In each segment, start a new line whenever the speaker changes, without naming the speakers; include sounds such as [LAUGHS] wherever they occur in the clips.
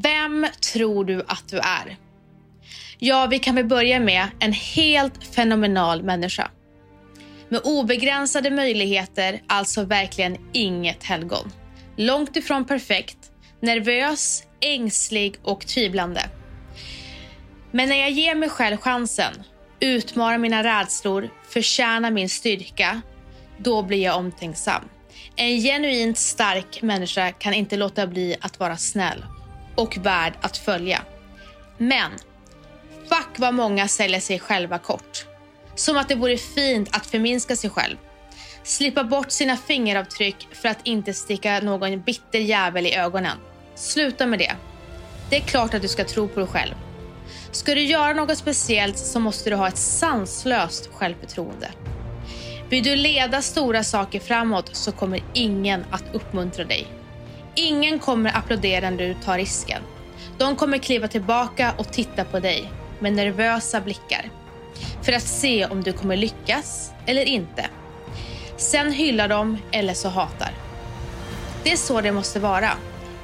Vem tror du att du är? Ja, vi kan väl börja med en helt fenomenal människa. Med obegränsade möjligheter, alltså verkligen inget helgon. Långt ifrån perfekt, nervös, ängslig och tvivlande. Men när jag ger mig själv chansen, utmanar mina rädslor, förtjänar min styrka, då blir jag omtänksam. En genuint stark människa kan inte låta bli att vara snäll och värd att följa. Men fuck vad många säljer sig själva kort. Som att det vore fint att förminska sig själv. Slippa bort sina fingeravtryck för att inte sticka någon bitter jävel i ögonen. Sluta med det. Det är klart att du ska tro på dig själv. Ska du göra något speciellt så måste du ha ett sanslöst självförtroende. Vill du leda stora saker framåt så kommer ingen att uppmuntra dig. Ingen kommer applådera när du tar risken. De kommer kliva tillbaka och titta på dig med nervösa blickar för att se om du kommer lyckas eller inte. Sen hyllar de eller så hatar. Det är så det måste vara.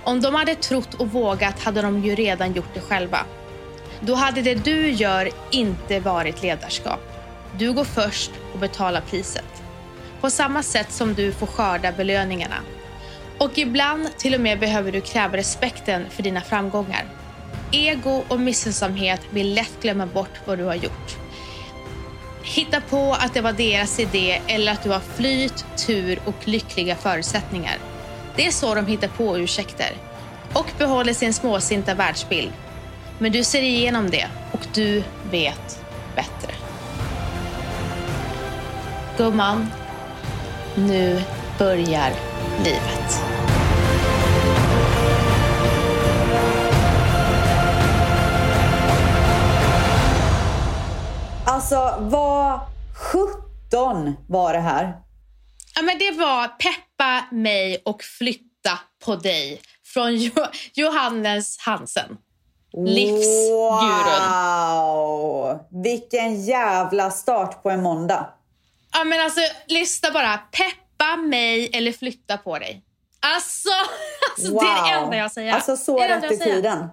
Om de hade trott och vågat hade de ju redan gjort det själva. Då hade det du gör inte varit ledarskap. Du går först och betalar priset. På samma sätt som du får skörda belöningarna. Och ibland till och med behöver du kräva respekten för dina framgångar. Ego och missunnsamhet vill lätt glömma bort vad du har gjort. Hitta på att det var deras idé eller att du har flyt, tur och lyckliga förutsättningar. Det är så de hittar på ursäkter och behåller sin småsinta världsbild. Men du ser igenom det och du vet bättre. Gumman, nu börjar livet.
Alltså, vad 17 var det här?
Ja, men det var Peppa mig och flytta på dig från jo Johannes Hansen. Livsgurun.
Wow! Vilken jävla start på en måndag.
Ja, men alltså, lyssna bara. Peppa mig eller flytta på dig. Alltså, [LAUGHS] alltså
wow.
det är det enda jag säger.
Alltså så rätt i tiden.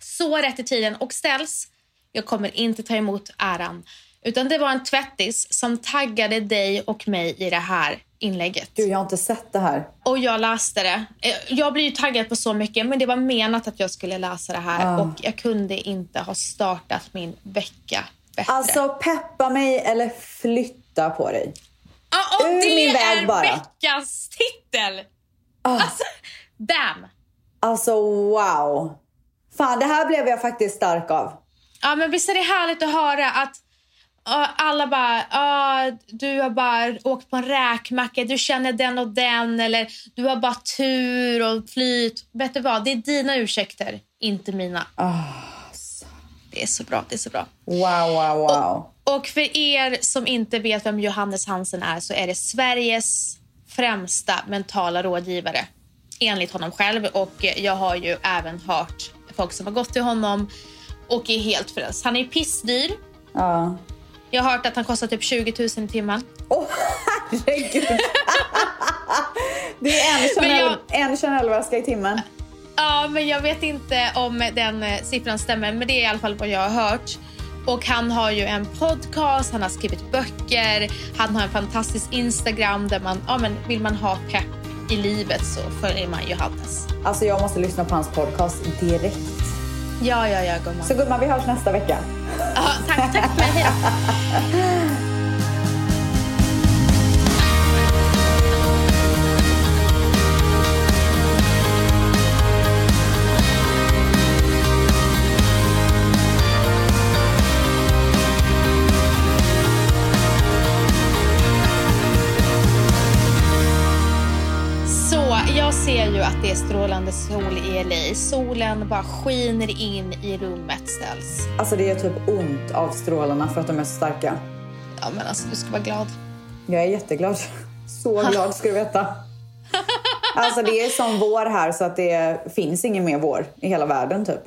Så rätt i tiden. Och ställs, jag kommer inte ta emot äran. Utan det var en tvättis som taggade dig och mig i det här inlägget.
Gud, jag har inte sett det här.
Och jag läste det. Eh, jag blir ju taggad på så mycket, men det var menat att jag skulle läsa det här. Uh. Och jag kunde inte ha startat min vecka bättre.
Alltså, peppa mig eller flytta på dig.
Ja, och Ur det min väg är bara. veckans titel! Uh. Alltså, bam!
Alltså, wow. Fan, det här blev jag faktiskt stark av.
Ja, men visst är det härligt att höra att alla bara, ah, du har bara åkt på en räkmacka, du känner den och den eller du har bara tur och flyt. Vet du vad, det är dina ursäkter, inte mina.
Oh.
Det är så bra, det är så bra.
Wow, wow, wow.
Och, och för er som inte vet vem Johannes Hansen är så är det Sveriges främsta mentala rådgivare enligt honom själv och jag har ju även hört folk som har gått till honom och är helt frälst. Han är pissdyr.
Ja.
Jag har hört att han kostar typ 20 000 i timmen.
Åh, oh, herregud! [LAUGHS] det är en Chanel, jag... en Chanel-väska i timmen.
Ja, men jag vet inte om den eh, siffran stämmer, men det är i alla fall vad jag har hört. Och han har ju en podcast, han har skrivit böcker, han har en fantastisk Instagram där man, ja men vill man ha pepp i livet så följer man Johannes.
Alltså jag måste lyssna på hans podcast direkt.
Ja, ja, ja gumman.
Så gumman, vi hörs nästa vecka.
Ja, tack, tack. Men hej [LAUGHS] är strålande sol i LA. Solen bara skiner in i rummet ställs.
Alltså det är typ ont av strålarna för att de är så starka.
Ja men alltså du ska vara glad.
Jag är jätteglad. Så glad ska du veta. Alltså det är som vår här så att det finns ingen mer vår i hela världen typ.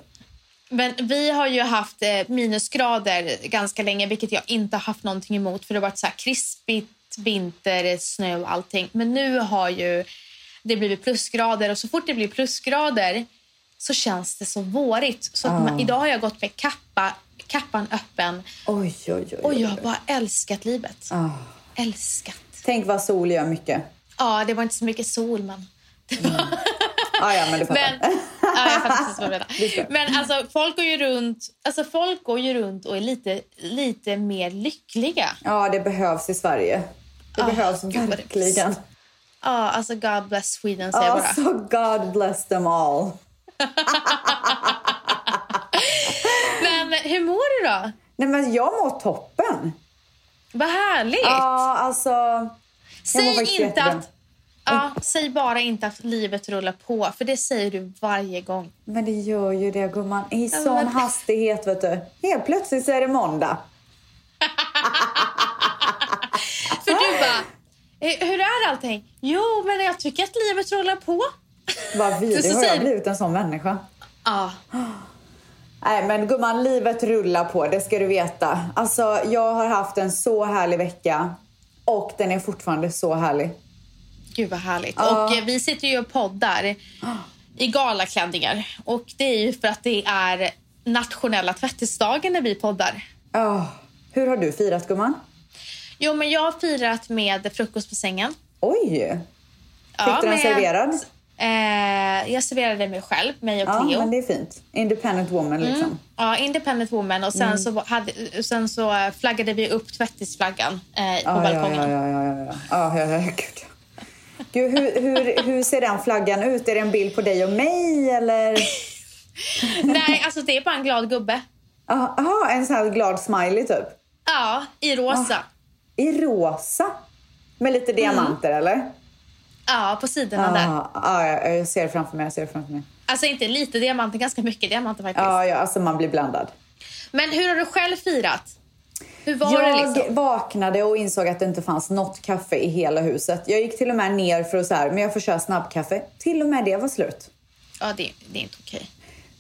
Men vi har ju haft eh, minusgrader ganska länge, vilket jag inte har haft någonting emot. För det har varit så här krispigt, vinter, snö och allting. Men nu har ju det blivit plusgrader och så fort det blir plusgrader så känns det så vårigt. Så man, idag har jag gått med kappa, kappan öppen
Oj, oj, oj.
och jag har bara älskat livet.
Ah.
Älskat.
Tänk vad sol gör mycket.
Ja, det var inte så mycket sol men...
Ah, ja, men du fattar.
Men, [LAUGHS] ja, jag fattar. Men alltså, folk går ju runt, alltså, folk går ju runt och är lite, lite mer lyckliga.
Ja, det behövs i Sverige. Det
Ah,
behövs verkligen.
Ja, alltså God bless Sweden säger jag bara.
Alltså, God bless them all. [LAUGHS]
Men hur mår du då?
Nej, men jag mår toppen.
Vad härligt!
Ja, alltså...
säg inte att... Ja, säg bara inte att livet rullar på, för det säger du varje gång.
Men det gör ju det, gumman. I
Ja,
sån
men-
hastighet, vet du. Helt plötsligt så är det måndag. [LAUGHS]
För du bara, "Eh, hur är allting? Jo, men jag tycker att livet rullar på.
Vad [LAUGHS]
Så
vidrigt. Har jag blivit en sån människa?
Ja,
Nej, men gumman, livet rullar på. Det ska du veta. Alltså, jag har haft en så härlig vecka. Och den är fortfarande så härlig.
gud vad härligt.
Ja.
Och eh, vi sitter ju och poddar i galaklänningar. Och det är ju för att det är nationella tvättisdagen när vi poddar.
Oh, hur har du firat, gumman?
Jo, men jag har firat med frukost på sängen.
Oj! Fick
Ja,
du den serverad?
Eh, jag serverade mig själv, mig och
Ja,
Theo.
men det är fint. Independent woman, liksom.
Ja, independent woman. Och
Mm.
sen, så, hade, sen så flaggade vi upp tvättisflaggan eh, på
Ja, ja,
balkongen.
ja, ja, ja, ja. ja, ja, ja, gud. Gud, hur, hur, hur ser den flaggan ut? Är det en bild på dig och mig, eller? [LAUGHS]
Nej, alltså det är bara en glad gubbe.
Jaha, en sån här glad smiley, typ?
Ja, i rosa.
I rosa? Med lite diamanter, eller?
Ja, på sidorna där.
Ja, ja, ja, jag ser det framför mig. Jag ser det framför mig.
Alltså inte lite diamanter, ganska mycket diamanter faktiskt.
Ja, ja, alltså man blir blandad.
Men hur har du själv firat? Hur var det
Jag
liksom?
vaknade och insåg att det inte fanns något kaffe i hela huset. Jag gick till och med ner för att så här, men jag får köra snabbkaffe. Till och med det var slut.
Ja, det, det är inte okej.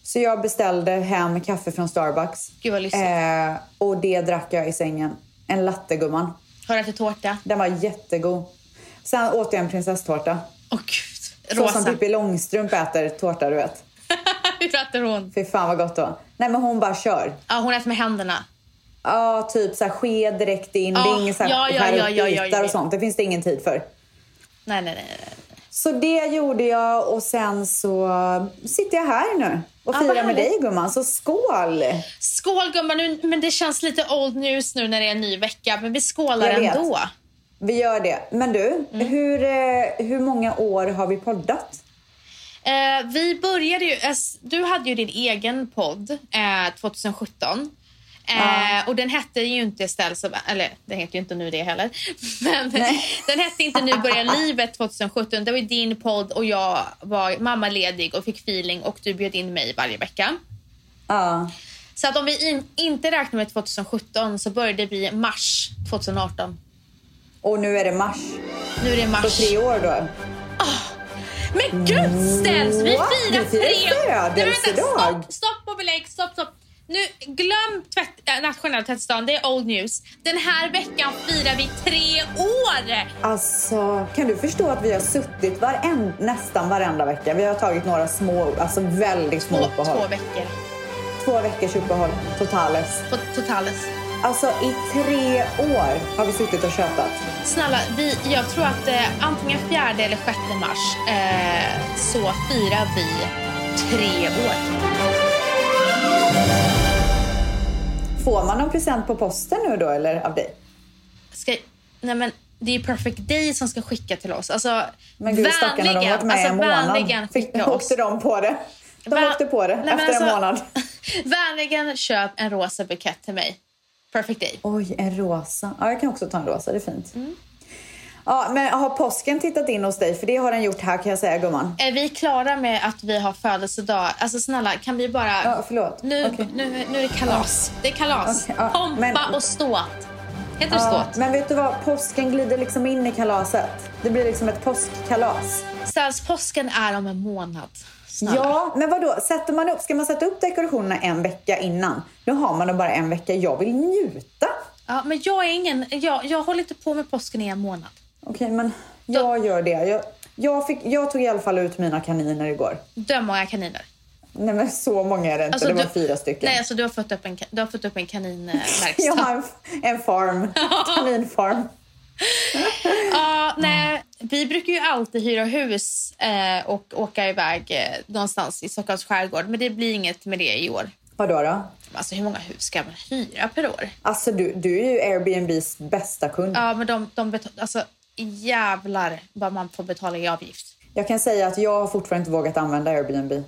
Så jag beställde hem kaffe från Starbucks.
Gud vad.
Eh, och det drack jag i sängen. En
Har du ätit tårta?
Den var jättegod. Sen åt jag en prinsesstårta.
Åh gud,
Så som
rosa.
Pippi Långstrump äter tårta, du vet. [LAUGHS]
hur äter hon?
Fy fan vad gott det var. Nej men hon bara kör.
Ja, hon äter med händerna.
Ja, typ så här sked direkt in. det
Ja,
är ingen så här
ja, ja, ja, ja, ja.
och sånt. Det finns det ingen tid för.
Nej, nej, nej. nej.
Så det gjorde jag och sen så sitter jag här nu och firar med dig gumman. Så skål!
Skål gumman, men det känns lite old news nu när det är en ny vecka. Men vi skålar ändå.
Vi gör det. Men du,
Mm.
hur, eh, hur många år har vi poddat?
Eh, vi började ju, eh, du hade ju din egen podd eh, 2017. Eh, Och den hette ju inte Ställs eller den heter ju inte nu det heller. [LAUGHS] Men den hette inte Nu börjar livet 2017. Det var din podd och jag var mammaledig och fick feeling och du bjöd in mig varje vecka.
Ja.
Så att om vi in, inte räknar med 2017 så började vi mars 2018.
Och nu är det mars.
Nu är det mars.
tre år då.
Men gud Ställs, vi firar tre... Nej, vänta,
födelsedag.
Stopp, stopp och belägg, stopp, stopp. Nu, glöm tvätt, äh, nationella tvättdagen, det är old news. Den här veckan firar vi tre år!
Alltså, kan du förstå att vi har suttit varen, nästan varenda vecka? Vi har tagit några små, alltså väldigt små
Två,
uppehåll.
två veckor
Två veckors uppehåll, totales.
på totales.
Alltså i tre år har vi suttit och tjötat.
Snälla, vi, jag tror att eh, antingen 4 eller 6 mars eh, så firar vi tre år.
Får man någon present på posten nu då eller av dig?
Ska, nej men, det är Perfect Day som ska skicka till oss. Alltså,
Men gud stackarna, de har varit med
alltså,
en månad. Fick, åkte de på det? De
Va-
åkte på det
Nej,
efter en
alltså-
månad. [LAUGHS]
Vänligen köp en rosa bukett till mig. Perfect Day.
Oj, en rosa. Ja, jag kan också ta en rosa, det är fint.
Mm.
Ja, men har påsken tittat in hos dig? För det har den gjort här kan jag säga gumman.
Är vi klara med att vi har födelsedag? Alltså snälla, kan vi bara...
Ja, förlåt.
Nu,
Okej.
nu, nu är det kalas. Det är kalas.
Okej, ja,
Pompa
men-
och ståt. Heter det
Ja,
ståt?
men vet du vad? Påsken glider liksom in i kalaset. Det blir liksom ett påskkalas.
Ställs påsken är om en månad. Snälla.
Ja, men vad då? Sätter man upp, ska man sätta upp dekorationerna en vecka innan? Nu har man dem bara en vecka. Jag vill njuta.
Ja, men jag är ingen... Jag, jag håller inte på med påsken i en månad.
Okej, men jag gör det. Jag, jag, fick, jag tog i alla fall ut mina kaniner igår.
Döm många kaniner.
Nej men så många är det inte,
Alltså,
det var
du-
fyra stycken.
Nej, alltså du har fått upp en, du har fått upp en kaninverkstad. [LAUGHS]
Jag har en, en farm, [LAUGHS] kaninfarm.
Ja, nej, vi brukar ju alltid hyra hus eh, och åka iväg eh, någonstans i Stockholms skärgård. Men det blir inget med det i år.
Vadå då?
Alltså hur många hus ska man hyra per år?
Alltså du, du är ju Airbnbs bästa kund.
Ja, men de, de betal- alltså jävlar vad man får betala i avgift.
Jag kan säga att jag har fortfarande inte vågat använda Airbnb.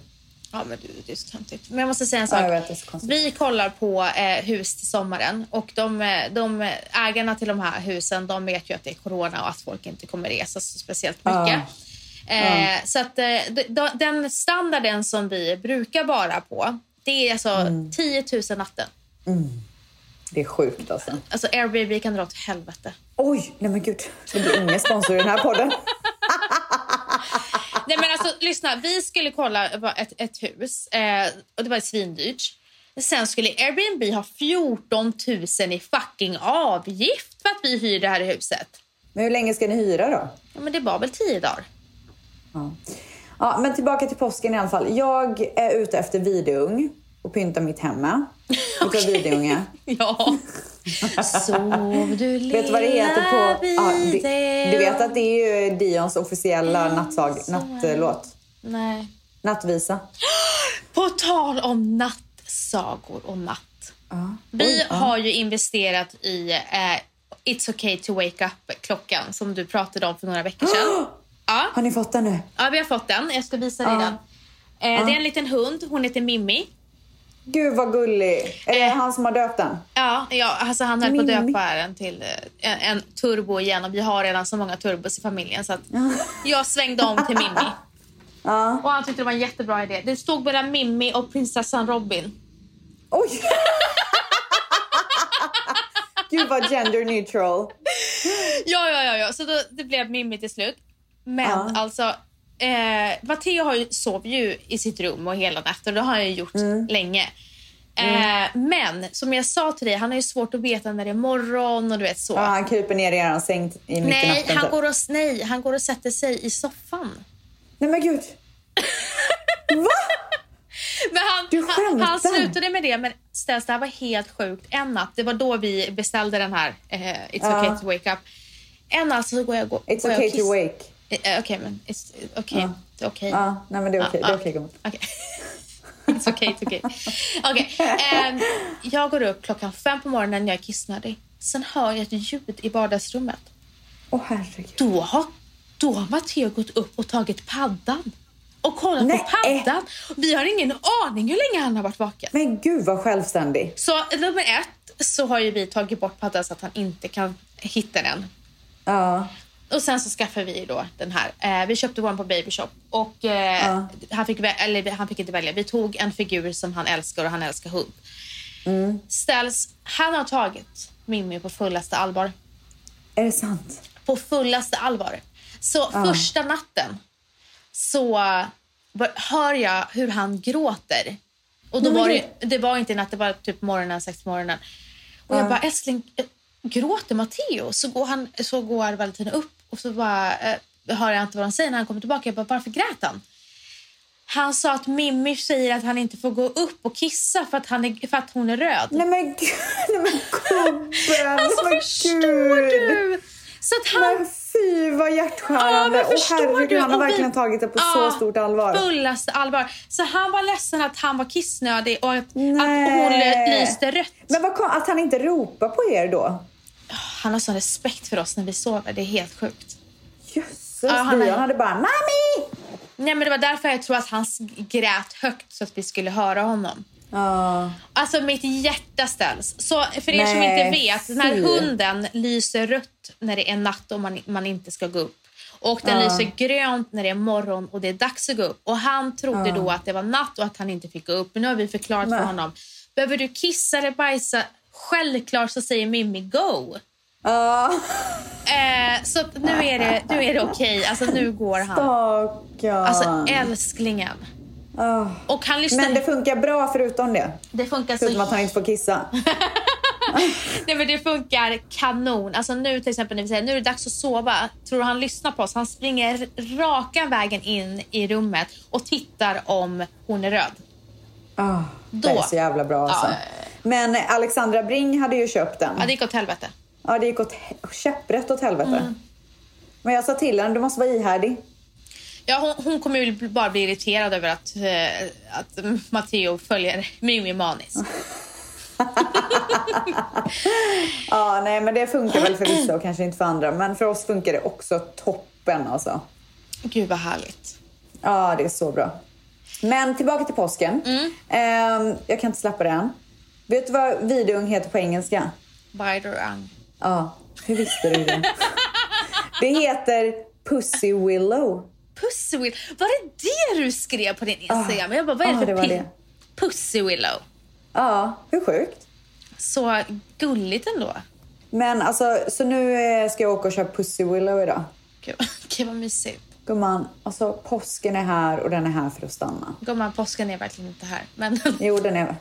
Ja, men du, det är så töntigt. Men jag måste säga en
Ja,
sak.
jag vet.
Vi kollar på eh, hus till sommaren och de, eh, de ägarna till de här husen de vet ju att det är corona och att folk inte kommer resa så speciellt mycket. Eh, Så att eh, d- d- den standarden som vi brukar vara på det är alltså
Mm.
10 000 natten.
Det är sjukt alltså.
Alltså Airbnb kan dra åt helvete.
Oj, nej men gud. Det blir ingen sponsor i den här podden.
Nej men alltså lyssna, vi skulle kolla ett, ett hus eh, och det var svindyrt. Sen skulle Airbnb ha 14 000 i fucking avgift för att vi hyr det här huset.
Men hur länge ska ni hyra då?
Ja, men det var väl 10 dagar?
Ja. ja, men tillbaka till påsken i alla fall. Jag är ute efter videung och pynta mitt hem med. Utav videunge. [LAUGHS]
Ja. Sov du lilla
Vet du vad det heter på... Ja, du, du vet att det är ju Dions officiella nattsag, nattlåt.
Nej.
Nattvisa. [GASPS]
På tal om nattsagor och natt.
Ja.
Vi
ja.
har ju investerat i eh, It's okay to wake up-klockan som du pratade om för några veckor sedan. [GASPS] Ja.
Har ni fått den nu?
Ja, vi har fått den. Jag ska visa dig
Ja.
den. Eh, Det är en liten hund. Hon heter Mimmi.
Gud vad gullig. Är det
Eh.
han som har döpt den?
Ja, ja alltså han höll på att döpa den till eh, en, en turbo igen och vi har redan så många turbos i familjen så att jag svängde om till Mimmi.
Ja.
Och han tyckte det var en jättebra idé. Det stod mellan Mimmi och prinsessan Robin.
Oj! [LAUGHS] Gud vad gender neutral.
Ja, ja, ja, ja. så då, det blev Mimmi till slut. Men
Ja.
alltså, eh, Matteo har ju, sov ju i sitt rum och hela natten. Det har han ju gjort
Mm.
länge. Eh, Men som jag sa till dig, han har ju svårt att veta när det är morgon och du vet så.
Ja, han kryper ner i er säng i mitt i
nej,
natten.
han
typ.
går och, nej, han går och sätter sig i soffan.
Nej men gud. [LAUGHS] Va?
Men han,
Du
han, han slutade med det. Men ställs, det här var helt sjukt. En natt, det var då vi beställde den här eh, It's
Ja.
okay to wake up. En natt så går jag, går,
It's
går jag och
okay to wake.
Eh, Okej, men it's, okej. det är okej.
Ja, nej men det är okej.
Ja,
Det är
ja.
okej gumman. [LAUGHS]
It's okay, it's okay. Okej, ehm, jag går upp klockan fem på morgonen när jag är kissnödig. Sen hör jag ett ljud i vardagsrummet.
Åh herregud.
Då har, då har Matteo gått upp och tagit paddan. Och kollat
Nej.
på paddan. Vi har ingen aning hur länge han har varit vaken.
Men gud vad självständig.
Så nummer ett så har ju vi tagit bort paddan så att han inte kan hitta den.
Ja.
Och sen så skaffade vi då den här. Eh, vi köpte vår på Baby Shop och eh,
Ja.
han, fick eller, han fick inte välja. Vi tog en figur som han älskar och han älskar hund.
Mm.
Ställs, han har tagit Mimmi på fullaste allvar.
Är det sant?
På fullaste allvar. Så första natten så hör jag hur han gråter. Och då
Nej,
var det, det var inte natt, det var typ morgonen, sex på morgonen. Och jag
Ja.
bara, älskling, eh, gråter Matteo? Så går, han, så går Valentina upp och så bara, eh, hör jag inte vad han säger när han kommer tillbaka. Jag bara, varför grät han? Han sa att Mimmi säger att han inte får gå upp och kissa för att, han är, för att hon är röd.
Nej men gud. [LAUGHS] Nej men gubben. [LAUGHS]
Alltså
men
förstår
gud.
du? Så att han...
Men fy vad
Ja,
hjärtskärande. Åh
förstår
herregud,
du?
han har
Och vi-
verkligen tagit det på
Ja,
så stort allvar.
Fullaste allvar. Så han var ledsen att han var kissnödig och att, att hon ly- lyste rött.
Men vad kom, att han inte ropar på er då?
Han har sån respekt för oss när vi sover. Det är helt sjukt.
Jösses,
Ja, han
Dion hade bara Mami!
Nej, men det var därför jag tror att han grät högt så att vi skulle höra honom.
Ja.
Alltså mitt hjärta ställs. Så för er som
Nej,
inte vet, när hunden lyser rött när det är natt och man, man inte ska gå upp. Och den
Ja.
lyser grönt när det är morgon och det är dags att gå upp. Och han trodde
Ja.
då att det var natt och att han inte fick gå upp. Men nu har vi förklarat för
Nej.
honom. Behöver du kissa eller bajsa? Självklart så säger Mimmi go. Eh, så nu är det, nu är det okej. Alltså nu går han.
Stackarn.
Alltså älsklingen.
Ah.
Och han lyssnar...
Men det funkar bra förutom det.
det funkar så
Förutom att han inte får kissa. [LAUGHS]
Nej, men det funkar kanon. Alltså nu till exempel när vi säger nu är det dags att sova. Tror han lyssnar på oss? Han springer raka vägen in i rummet och tittar om hon är röd.
Ah, det är så jävla bra alltså.
Ja.
Men Alexandra Bring hade ju köpt den.
Ja, det gick åt helvete.
Ja, det gick åt käpprätt åt helvete.
Mm.
Men jag sa till henne, du måste vara ihärdig.
Ja, hon, hon kommer ju bara bli irriterad över att, eh, att Matteo följer Mimmi Manis. [LAUGHS]
Ja, nej men det funkar väl för vissa och kanske inte för andra. Men för oss funkar det också toppen alltså.
Gud vad härligt.
Ja, det är så bra. Men tillbaka till påsken.
Mm.
Ehm, jag kan inte släppa det än. Vet du vad vidung heter på engelska?
Bajderang.
Ja, hur visste du det? [LAUGHS] det heter Pussy Willow.
Pussy Willow. Var det det du skrev på din Instagram? Jag bara, vad är det
Ah,
för
det
pin-
det.
Pussy Willow.
Ja, hur sjukt?
Så gulligt ändå.
Men alltså, så nu eh, ska jag åka och köpa Pussy Willow idag.
Gud, [LAUGHS] Gud vad mysigt.
Gumman, alltså påsken är här och den är här för att stanna.
Gumman, påsken är verkligen inte här. Men
Jo, den är...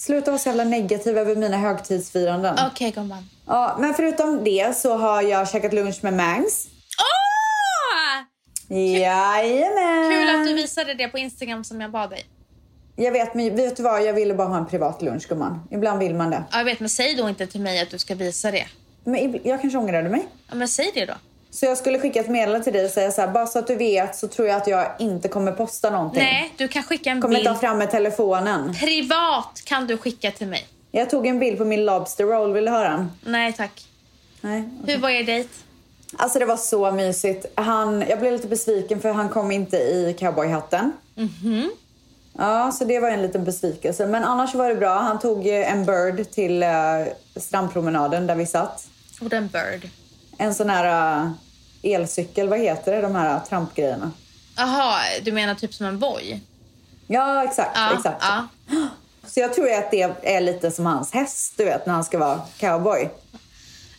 Sluta vara så jävla negativ över mina högtidsfiranden.
okej gumman.
Ja, men förutom det så har jag käkat lunch med Mangs.
Åh!
Jajamän!
Kul att du visade det på Instagram som jag bad dig.
Jag vet, men vet du vad? Jag ville bara ha en privat lunch, gumman. Ibland vill man det.
Ja, jag vet, men säg då inte till mig att du ska visa det.
Men jag kanske ångrade mig.
Ja, men säg det då.
Så jag skulle skicka ett meddelande till dig och säga så här, bara så att du vet så tror jag att jag inte kommer posta någonting.
Nej, du kan skicka en
Kommer
bild.
ta fram med telefonen.
Privat kan du skicka till mig.
Jag tog en bild på min lobster roll, vill du höra den?
Nej tack.
Nej.
Hur var er dejt?
Alltså det var så mysigt. Han, jag blev lite besviken för han kom inte i cowboyhatten. Ja, så det var en liten besvikelse. Men annars var det bra. Han tog en bird till eh, strandpromenaden där vi satt.
Och en bird.
En sån här eh, elcykel, vad heter det? De här uh, trampgrejerna.
Jaha, du menar typ som en boj?
Ja, exakt.
Ja,
exakt.
ja.
Så jag tror att det är lite som hans häst, du vet, när han ska vara cowboy.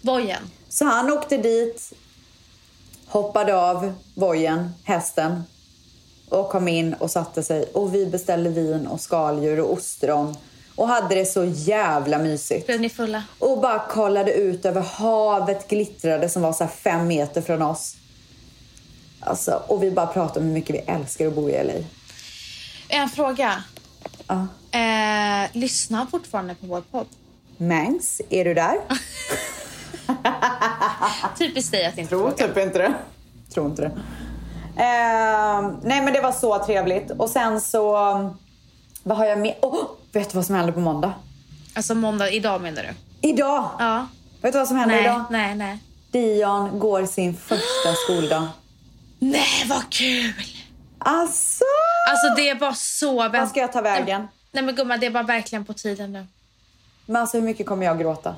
Bojen.
Så han åkte dit, hoppade av vojen, hästen och kom in och satte sig. Och vi beställde vin och skaldjur och ostron och hade det så jävla mysigt.
Blev ni fulla?
Och bara kollade ut över havet, glittrade som var så fem meter från oss. Alltså, och vi bara pratade om hur mycket vi älskar att bo i LA.
En fråga.
Ja.
Eh, lyssnar fortfarande på vår podd?
Mangs, är du där? [LAUGHS]
Typiskt dig att inte
Tror
fråga.
typ inte det. Tror inte det. Ehm, nej men det var så trevligt. Och sen så... Vad har jag med? Oh, vet du vad som händer på måndag?
Alltså måndag, idag menar du?
Idag!
Ja.
Vet du vad som händer
Nej,
idag?
nej, nej.
Dion går sin första [GASPS] skoldag.
Nej, vad kul!
Alltså!
Alltså det är bara så...
Vad ska jag ta vägen?
Nej men gumman, det är bara verkligen på tiden nu.
Men alltså hur mycket kommer jag gråta?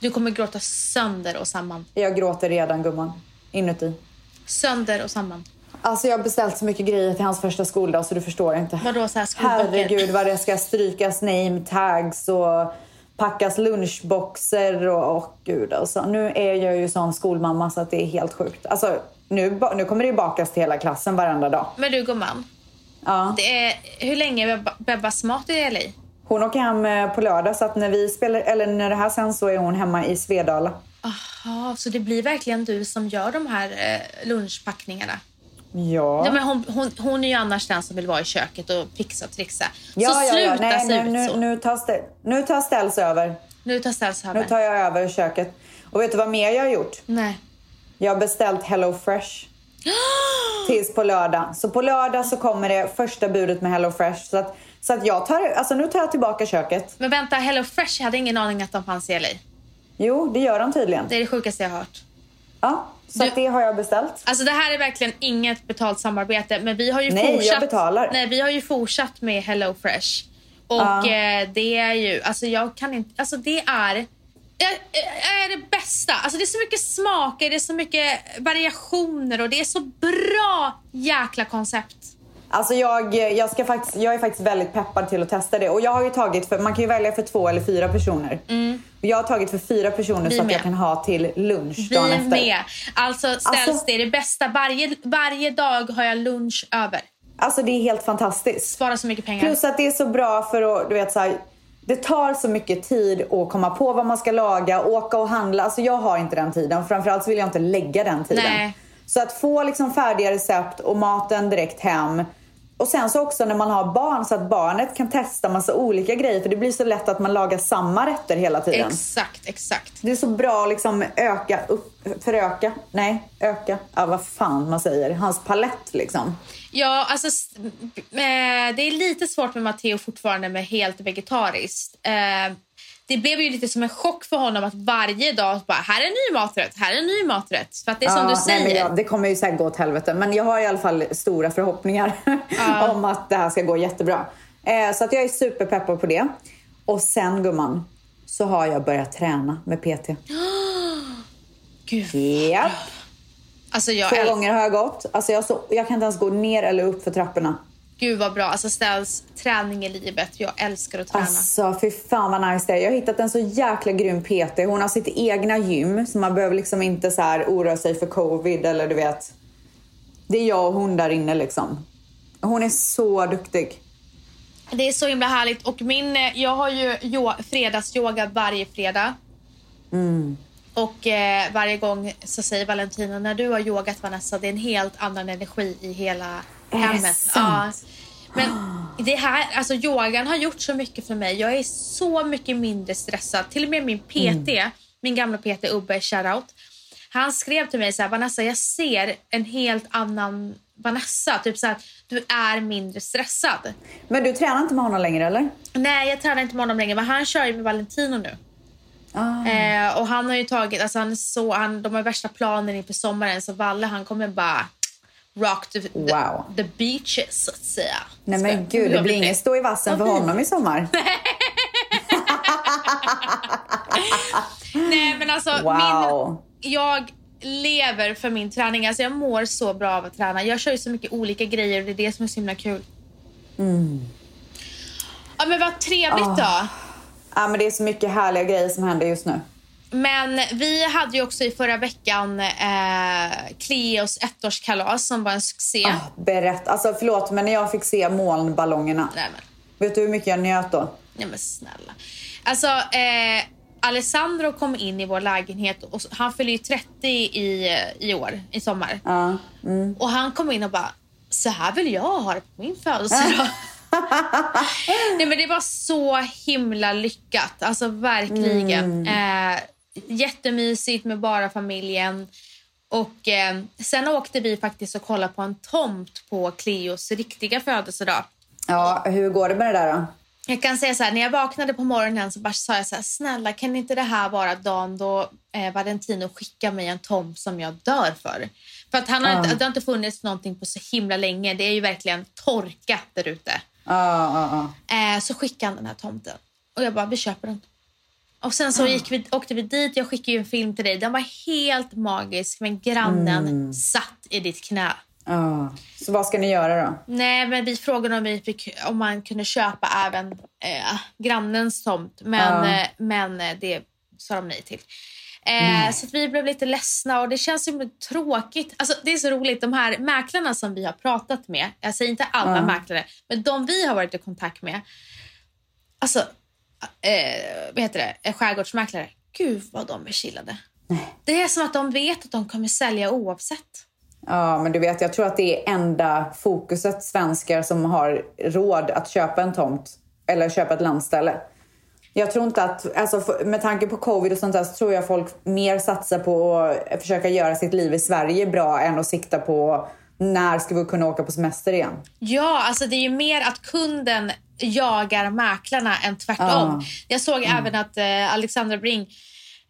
Du kommer gråta sönder och samman.
Jag gråter redan gumman. Inuti.
Sönder och samman.
Alltså jag har beställt så mycket grejer till hans första skoldag så du förstår inte.
Vadå, så här skolböcker?
Herregud vad det ska strykas name tags och packas lunchboxer och, och gud alltså. Nu är jag ju sån skolmamma så att det är helt sjukt. Alltså nu, nu kommer det ju bakas till hela klassen varenda dag.
Men du gumman,
Ja.
det är, hur länge är Bebba- Bebbas mat i LA?
Hon åker hem eh, på lördag så att när vi spelar, eller när det här sen så är hon hemma i Svedala.
Aha, så det blir verkligen du som gör de här eh, lunchpackningarna?
Ja.
Ja, men hon, hon, hon är ju annars den som vill vara i köket och fixa och trixa.
ja,
så
ja,
sluta
ja. Nej,
se
nu,
ut
nu,
så.
nu, tar stä- nu tar ställs över.
Nu tar ställs över.
Nu tar jag över köket. Och vet du vad mer jag har gjort?
Nej.
Jag har beställt Hello Fresh. [GASPS] Tills på lördag. Så på lördag så kommer det första budet med Hello Fresh. Så att, så att jag tar, alltså nu tar jag tillbaka köket.
Men vänta, Hello Fresh, jag hade ingen aning att de fanns i LA.
Jo, det gör de tydligen.
Det är det sjukaste jag har hört.
Ja, så
Du-
det har jag beställt.
Alltså det här är verkligen inget betalt samarbete men vi har ju
Nej, jag
fortsatt.
betalar.
Nej, vi har ju fortsatt med Hello Fresh. Och
Ja.
eh, det är ju, alltså jag kan inte, alltså det är, är det bästa. Alltså det är så mycket smaker, det är så mycket variationer och det är så bra jäkla koncept.
Alltså jag, jag, ska faktiskt, jag är faktiskt väldigt peppad till att testa det. Och jag har ju tagit för, man kan ju välja för två eller fyra personer. Och jag har tagit för fyra personer
Mm. Vi
så att
med.
jag kan ha till lunch
Vi
dagen efter.
med. Alltså ställs
Alltså-
det det bästa. Varje, varje dag har jag lunch över.
Alltså det är helt fantastiskt.
Spara så mycket pengar.
Plus att det är så bra för att, du vet så här, det tar så mycket tid att komma på vad man ska laga, åka och handla. Alltså jag har inte den tiden. Framförallt så vill jag inte lägga den tiden.
Nej.
Så att få liksom färdiga recept och maten direkt hem. Och sen så också när man har barn så att barnet kan testa massa olika grejer. För det blir så lätt att man lagar samma rätter hela tiden.
Exakt, exakt.
Det är så bra att liksom öka, upp, föröka, nej, öka, ja vad fan man säger, hans palett liksom.
Ja, alltså eh, det är lite svårt med Matteo fortfarande med helt vegetariskt. Det blev ju lite som en chock för honom att varje dag bara, här är en ny maträtt, här är en ny maträtt. För att det är som
Ja,
du
nej,
säger.
men ja, det kommer ju säkert gå åt helvete. Men jag har i alla fall stora förhoppningar [LAUGHS] om att det här ska gå jättebra. Eh, så att jag är superpeppad på det. Och sen gumman, så har jag börjat träna med PT. [GASPS]
Gud,
Japp.
alltså jag
Två gånger har jag gått. Alltså jag, så, jag kan inte ens gå ner eller upp för trapporna.
Gud vad bra. Alltså ställs träning i livet. Jag älskar att träna.
Alltså fy fan vad nice det är. Jag har hittat en så jäkla grym PT. Hon har sitt egna gym så man behöver liksom inte så här oroa sig för covid eller du vet. Det är jag och hon där inne liksom. Hon är så duktig.
Det är så himla härligt. Och min, eh, jag har ju fredagsyoga varje fredag.
Mm.
Och eh, varje gång så säger Valentina, när du har yogat Vanessa, det är en helt annan energi i hela hemmet. Men det här, alltså yogan har gjort så mycket för mig. Jag är så mycket mindre stressad. Till och med min PT,
Mm.
min gamla PT Ubbe, shoutout. Han skrev till mig så här, Vanessa jag ser en helt annan Vanessa. Typ så här, du är mindre stressad.
Men du tränar inte med honom längre eller?
Nej, jag tränar inte med honom längre, men han kör ju med Valentino nu.
Ah.
Eh, och han har ju tagit, alltså han är så, han, de har värsta planen inför sommaren så Valle han kommer bara rock the,
Wow.
the beaches så att säga.
Nej men gud, det blir
inte.
stå i vassen för honom i sommar. [LAUGHS]
Nej men alltså,
Wow.
min, jag lever för min träning. Alltså jag mår så bra av att träna. Jag kör ju så mycket olika grejer och det är det som är så himla kul.
Mm.
Ja men vad trevligt
Ah.
då.
Ja men det är så mycket härliga grejer som händer just nu.
Men vi hade ju också i förra veckan eh, Cleos ettårskalas som var en succé.
Ah, berätta. Alltså förlåt men när jag fick se molnballongerna.
Nej, men,
Vet du hur mycket jag njöt då?
nej men snälla. Alltså, eh, Alessandro kom in i vår lägenhet och han fyller ju 30 i, i år, i sommar.
Ja. Mm.
Och han kom in och bara, så här vill jag ha det på min födelsedag. [LAUGHS] Nej men det var så himla lyckat, alltså verkligen. Eh, jättemysigt med bara familjen. Och eh, sen åkte vi faktiskt och kollade på en tomt på Cleos riktiga födelsedag.
Ja, hur går det med det där då?
Jag kan säga så här, när jag vaknade på morgonen så bara sa jag så här, snälla kan inte det här vara dagen då eh, Valentino skickar mig en tomt som jag dör för? För att han har inte, det har inte funnits någonting på så himla länge. Det är ju verkligen torkat där ute.
Ja, ja.
Eh, så skickade han den här tomten. Och jag bara, vi köper den. Och sen så gick vi, åkte vi dit. Jag skickade en film till dig. Den var helt magisk. Men grannen satt i ditt knä.
Ja. Så vad ska ni göra då?
Nej, men vi frågade om, vi fick, om man kunde köpa även eh, grannens tomt. Men,
Ja.
eh, men eh, det sa de nej till. Eh, så att vi blev lite ledsna och det känns ju tråkigt. Alltså, det är så roligt, de här mäklarna som vi har pratat med. Jag säger inte alla
Ja.
mäklare, men de vi har varit i kontakt med. Alltså, eh, vad heter det? Skärgårdsmäklare. Gud vad de är chillade. Det är som att de vet att de kommer sälja oavsett.
Ja, men du vet, jag tror att det är enda fokuset svenskar som har råd att köpa en tomt eller köpa ett landställe. Jag tror inte att, alltså med tanke på covid och sånt där så tror jag folk mer satsar på att försöka göra sitt liv i Sverige bra än att sikta på när ska vi kunna åka på semester igen.
Ja, alltså det är ju mer att kunden jagar mäklarna än tvärtom.
Ja.
Jag såg även att eh, Alexandra Bring,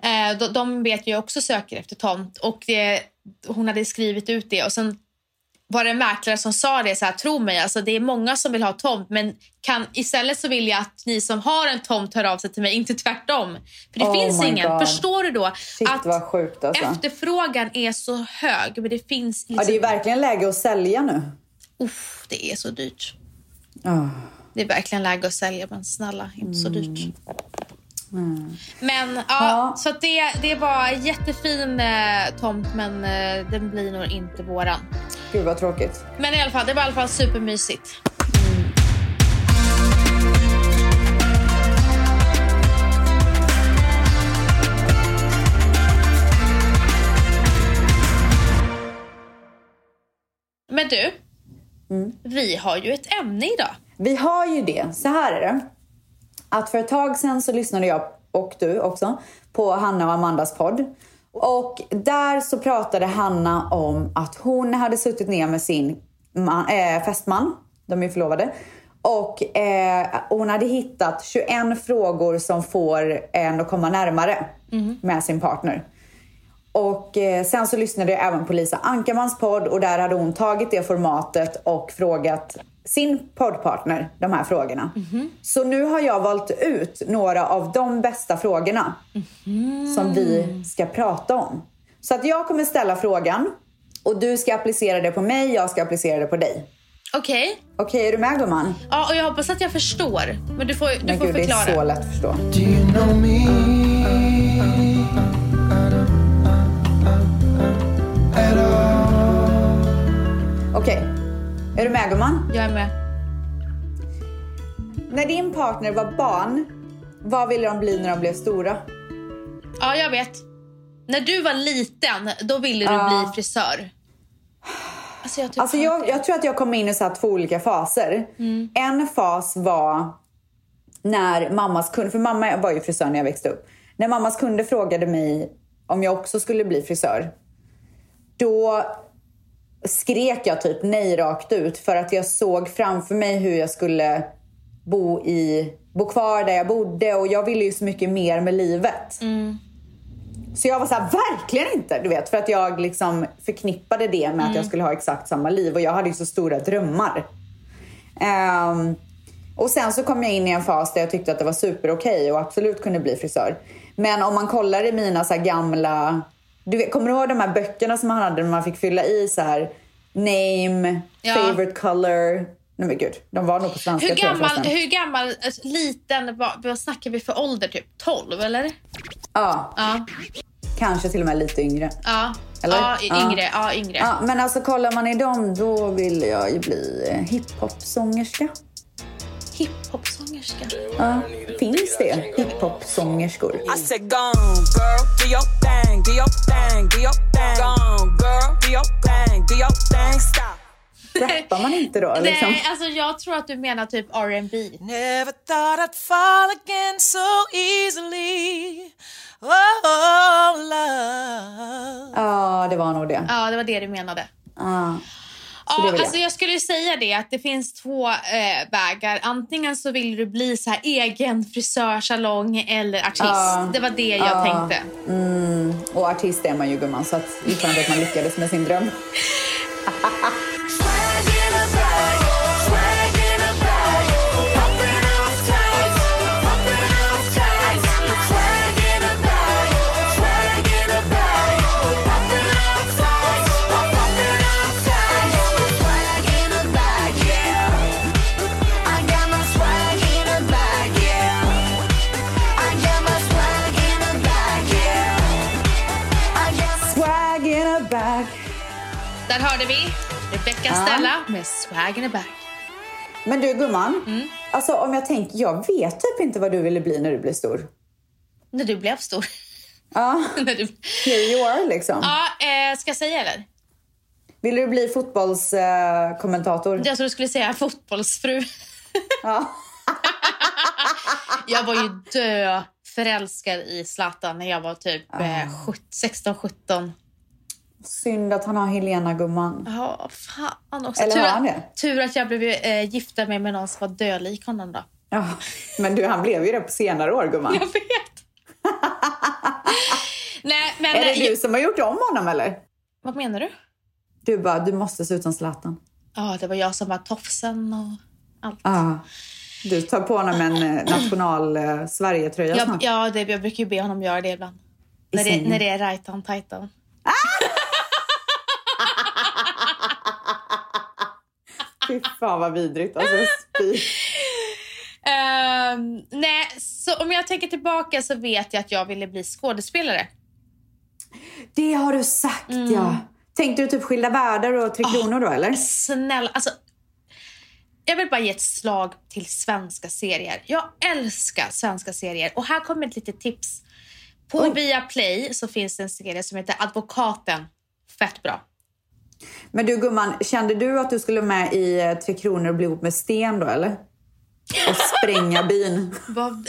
eh, de, de vet ju också söker efter tomt och det, hon hade skrivit ut det och sen var det en mäklare som sa det så här, tro mig, alltså det är många som vill ha tomt men kan, istället så vill jag att ni som har en tomt hör av sig till mig, inte tvärtom. För det
Oh
finns ingen.
God.
Förstår du då?
Shit
att
sjukt alltså.
efterfrågan är så hög men det finns
Ja,
liksom...
det är verkligen läge att sälja nu.
Uff, det är så dyrt.
Ja.
Det är verkligen läge att sälja, men snälla, inte så dyrt. Men ja,
Ja.
så det, det var jättefin eh, tomt, men eh, den blir nog inte våran.
Gud vad tråkigt.
Men i alla fall, det var i alla fall supermysigt. Men du, vi har ju ett ämne idag.
Vi har ju det. Så här är det. Att för ett tag sedan så lyssnade jag, och du också, på Hanna och Amandas podd. Och där så pratade Hanna om att hon hade suttit ner med sin man, äh, fästman, de är förlovade, och eh, hon hade hittat 21 frågor som får en att komma närmare med sin partner. Och eh, sen så lyssnade jag även på Lisa Ankarmans podd och där hade hon tagit det formatet och frågat sin poddpartner de här frågorna. Så nu har jag valt ut några av de bästa frågorna som vi ska prata om. Så att jag kommer ställa frågan och du ska applicera det på mig, jag ska applicera det på dig.
Okej.
Okej, är du med gumman?
Ja, och jag hoppas att jag förstår. Men du får, du
Men
får
gud, det
förklara.
är så lätt att förstå.
Do you know me at all?
Är du med gumman?
Jag är med.
När din partner var barn, vad ville de bli när de blev stora?
Ja, jag vet. När du var liten, då ville du
Ja.
bli frisör. Alltså, jag, typ
Alltså jag, jag tror att jag kom in i så två olika faser. En fas var när mammas kunde, för mamma var ju frisör när jag växte upp. När mammas kunde frågade mig om jag också skulle bli frisör. Då skrek jag typ nej rakt ut för att jag såg framför mig hur jag skulle bo, i, bo kvar där jag bodde och jag ville ju så mycket mer med livet. Så jag var så här, verkligen inte! Du vet, för att jag liksom förknippade det med att jag skulle ha exakt samma liv och jag hade ju så stora drömmar. Ehm, och sen så kom jag in i en fas där jag tyckte att det var super okej och absolut kunde bli frisör. Men om man kollar i mina så gamla... Du vet, kommer du ihåg de här böckerna som man hade när man fick fylla i så här name,
Ja.
favorite color? Nej men gud, de var nog på svenska
Hur gammal, hur gammal, alltså, liten, vad, vad snackar vi för ålder? Typ 12 eller?
Ja,
Ja.
kanske till och med lite yngre.
Ja,
Eller?
ja
Ja.
yngre. Ja, yngre.
Ja, men alltså kollar man i dem då vill jag ju bli eh, hiphop-sångerska.
Hiphop-sångerska.
Ja, finns det hiphop-sångerskor? Rappar man inte då? Liksom?
Nej, alltså jag tror att du menar typ R&B.
Never thought I'd fall again so easily. Oh, love.
Ja, det var nog det.
Ja, det var det du menade.
Ja.
Ja, alltså
jag.
skulle säga det att det finns två eh, vägar. Antingen så vill du bli så här egen frisörsalong eller artist.
Ja.
Det var det jag
Ja.
tänkte.
Och artist är man ju gumman, så att att man lyckades med sin dröm. [LAUGHS]
Rebecca
Ja.
Med Swag in a bag.
Men du gumman,
Mm.
alltså om jag tänker, jag vet typ inte vad du ville bli när du blev stor.
När du blev stor.
Ja, [LAUGHS]
När du...
here you are liksom.
Ja, eh, ska jag säga eller?
Vill du bli fotbollskommentator? Eh?
Jag trodde du skulle säga fotbollsfru.
ja. [LAUGHS]
Jag var ju dö förälskad i Zlatan när jag var typ eh, 16-17.
Synd att han har Helena gumman.
Ja, fan också.
Eller
tur,
har han
att,
det?
tur att jag blev eh, gifta mig med någon som var dölik honom då.
Ja, men du, han blev ju det på senare år gumman.
Jag vet. [LAUGHS] Nej, men...
Är det
eh,
du som har gjort om honom eller?
Vad menar du?
Du bara, du måste se ut som Zlatan.
Ja, det var jag som var tofsen och allt.
Ja. Du tar på honom en eh, national eh, Sverige-tröja snart.
ja, det, jag brukar ju be honom göra det ibland.
I
När det, när det är rajtan tajtan.
Fy fan vad vidrigt. Alltså.
Ehm, nej, så om jag tänker tillbaka så vet jag att jag ville bli skådespelare.
Det har du sagt
Mm.
ja. Tänkte du typ Skilda världar och Tre Kronor då eller?
Snälla, alltså. Jag vill bara ge ett slag till svenska serier. Jag älskar svenska serier. Och här kommer ett litet tips. På. Viaplay så finns det en serie som heter Advokaten. Fett bra.
Men du gumman, kände du att du skulle med i eh, Tre Kronor och bli ihop med Sten då eller? Och spränga [LAUGHS] byn?
Vad,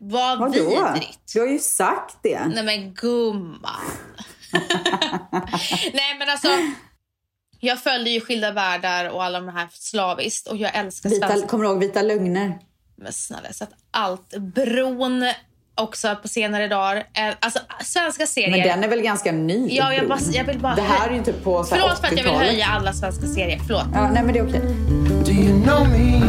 vad
Vadå?
vidrigt.
Du har ju sagt det.
Nej men gumman. [LAUGHS] Nej men alltså. Jag följde ju Skilda världar och alla de här slaviskt och jag älskar
Vita,
svenska.
kommer du ihåg Vita lögner?
Men snälla, jag har sett allt. Bron också på senare dagar. Eh, Alltså svenska serier.
Men den är väl ganska ny?
Ja, jag, bara, jag vill bara
Det här är ju typ på så
Förlåt för att jag vill
80-talet.
höja alla svenska serier. Förlåt.
Ja, nej men det är okej.
Do you know me?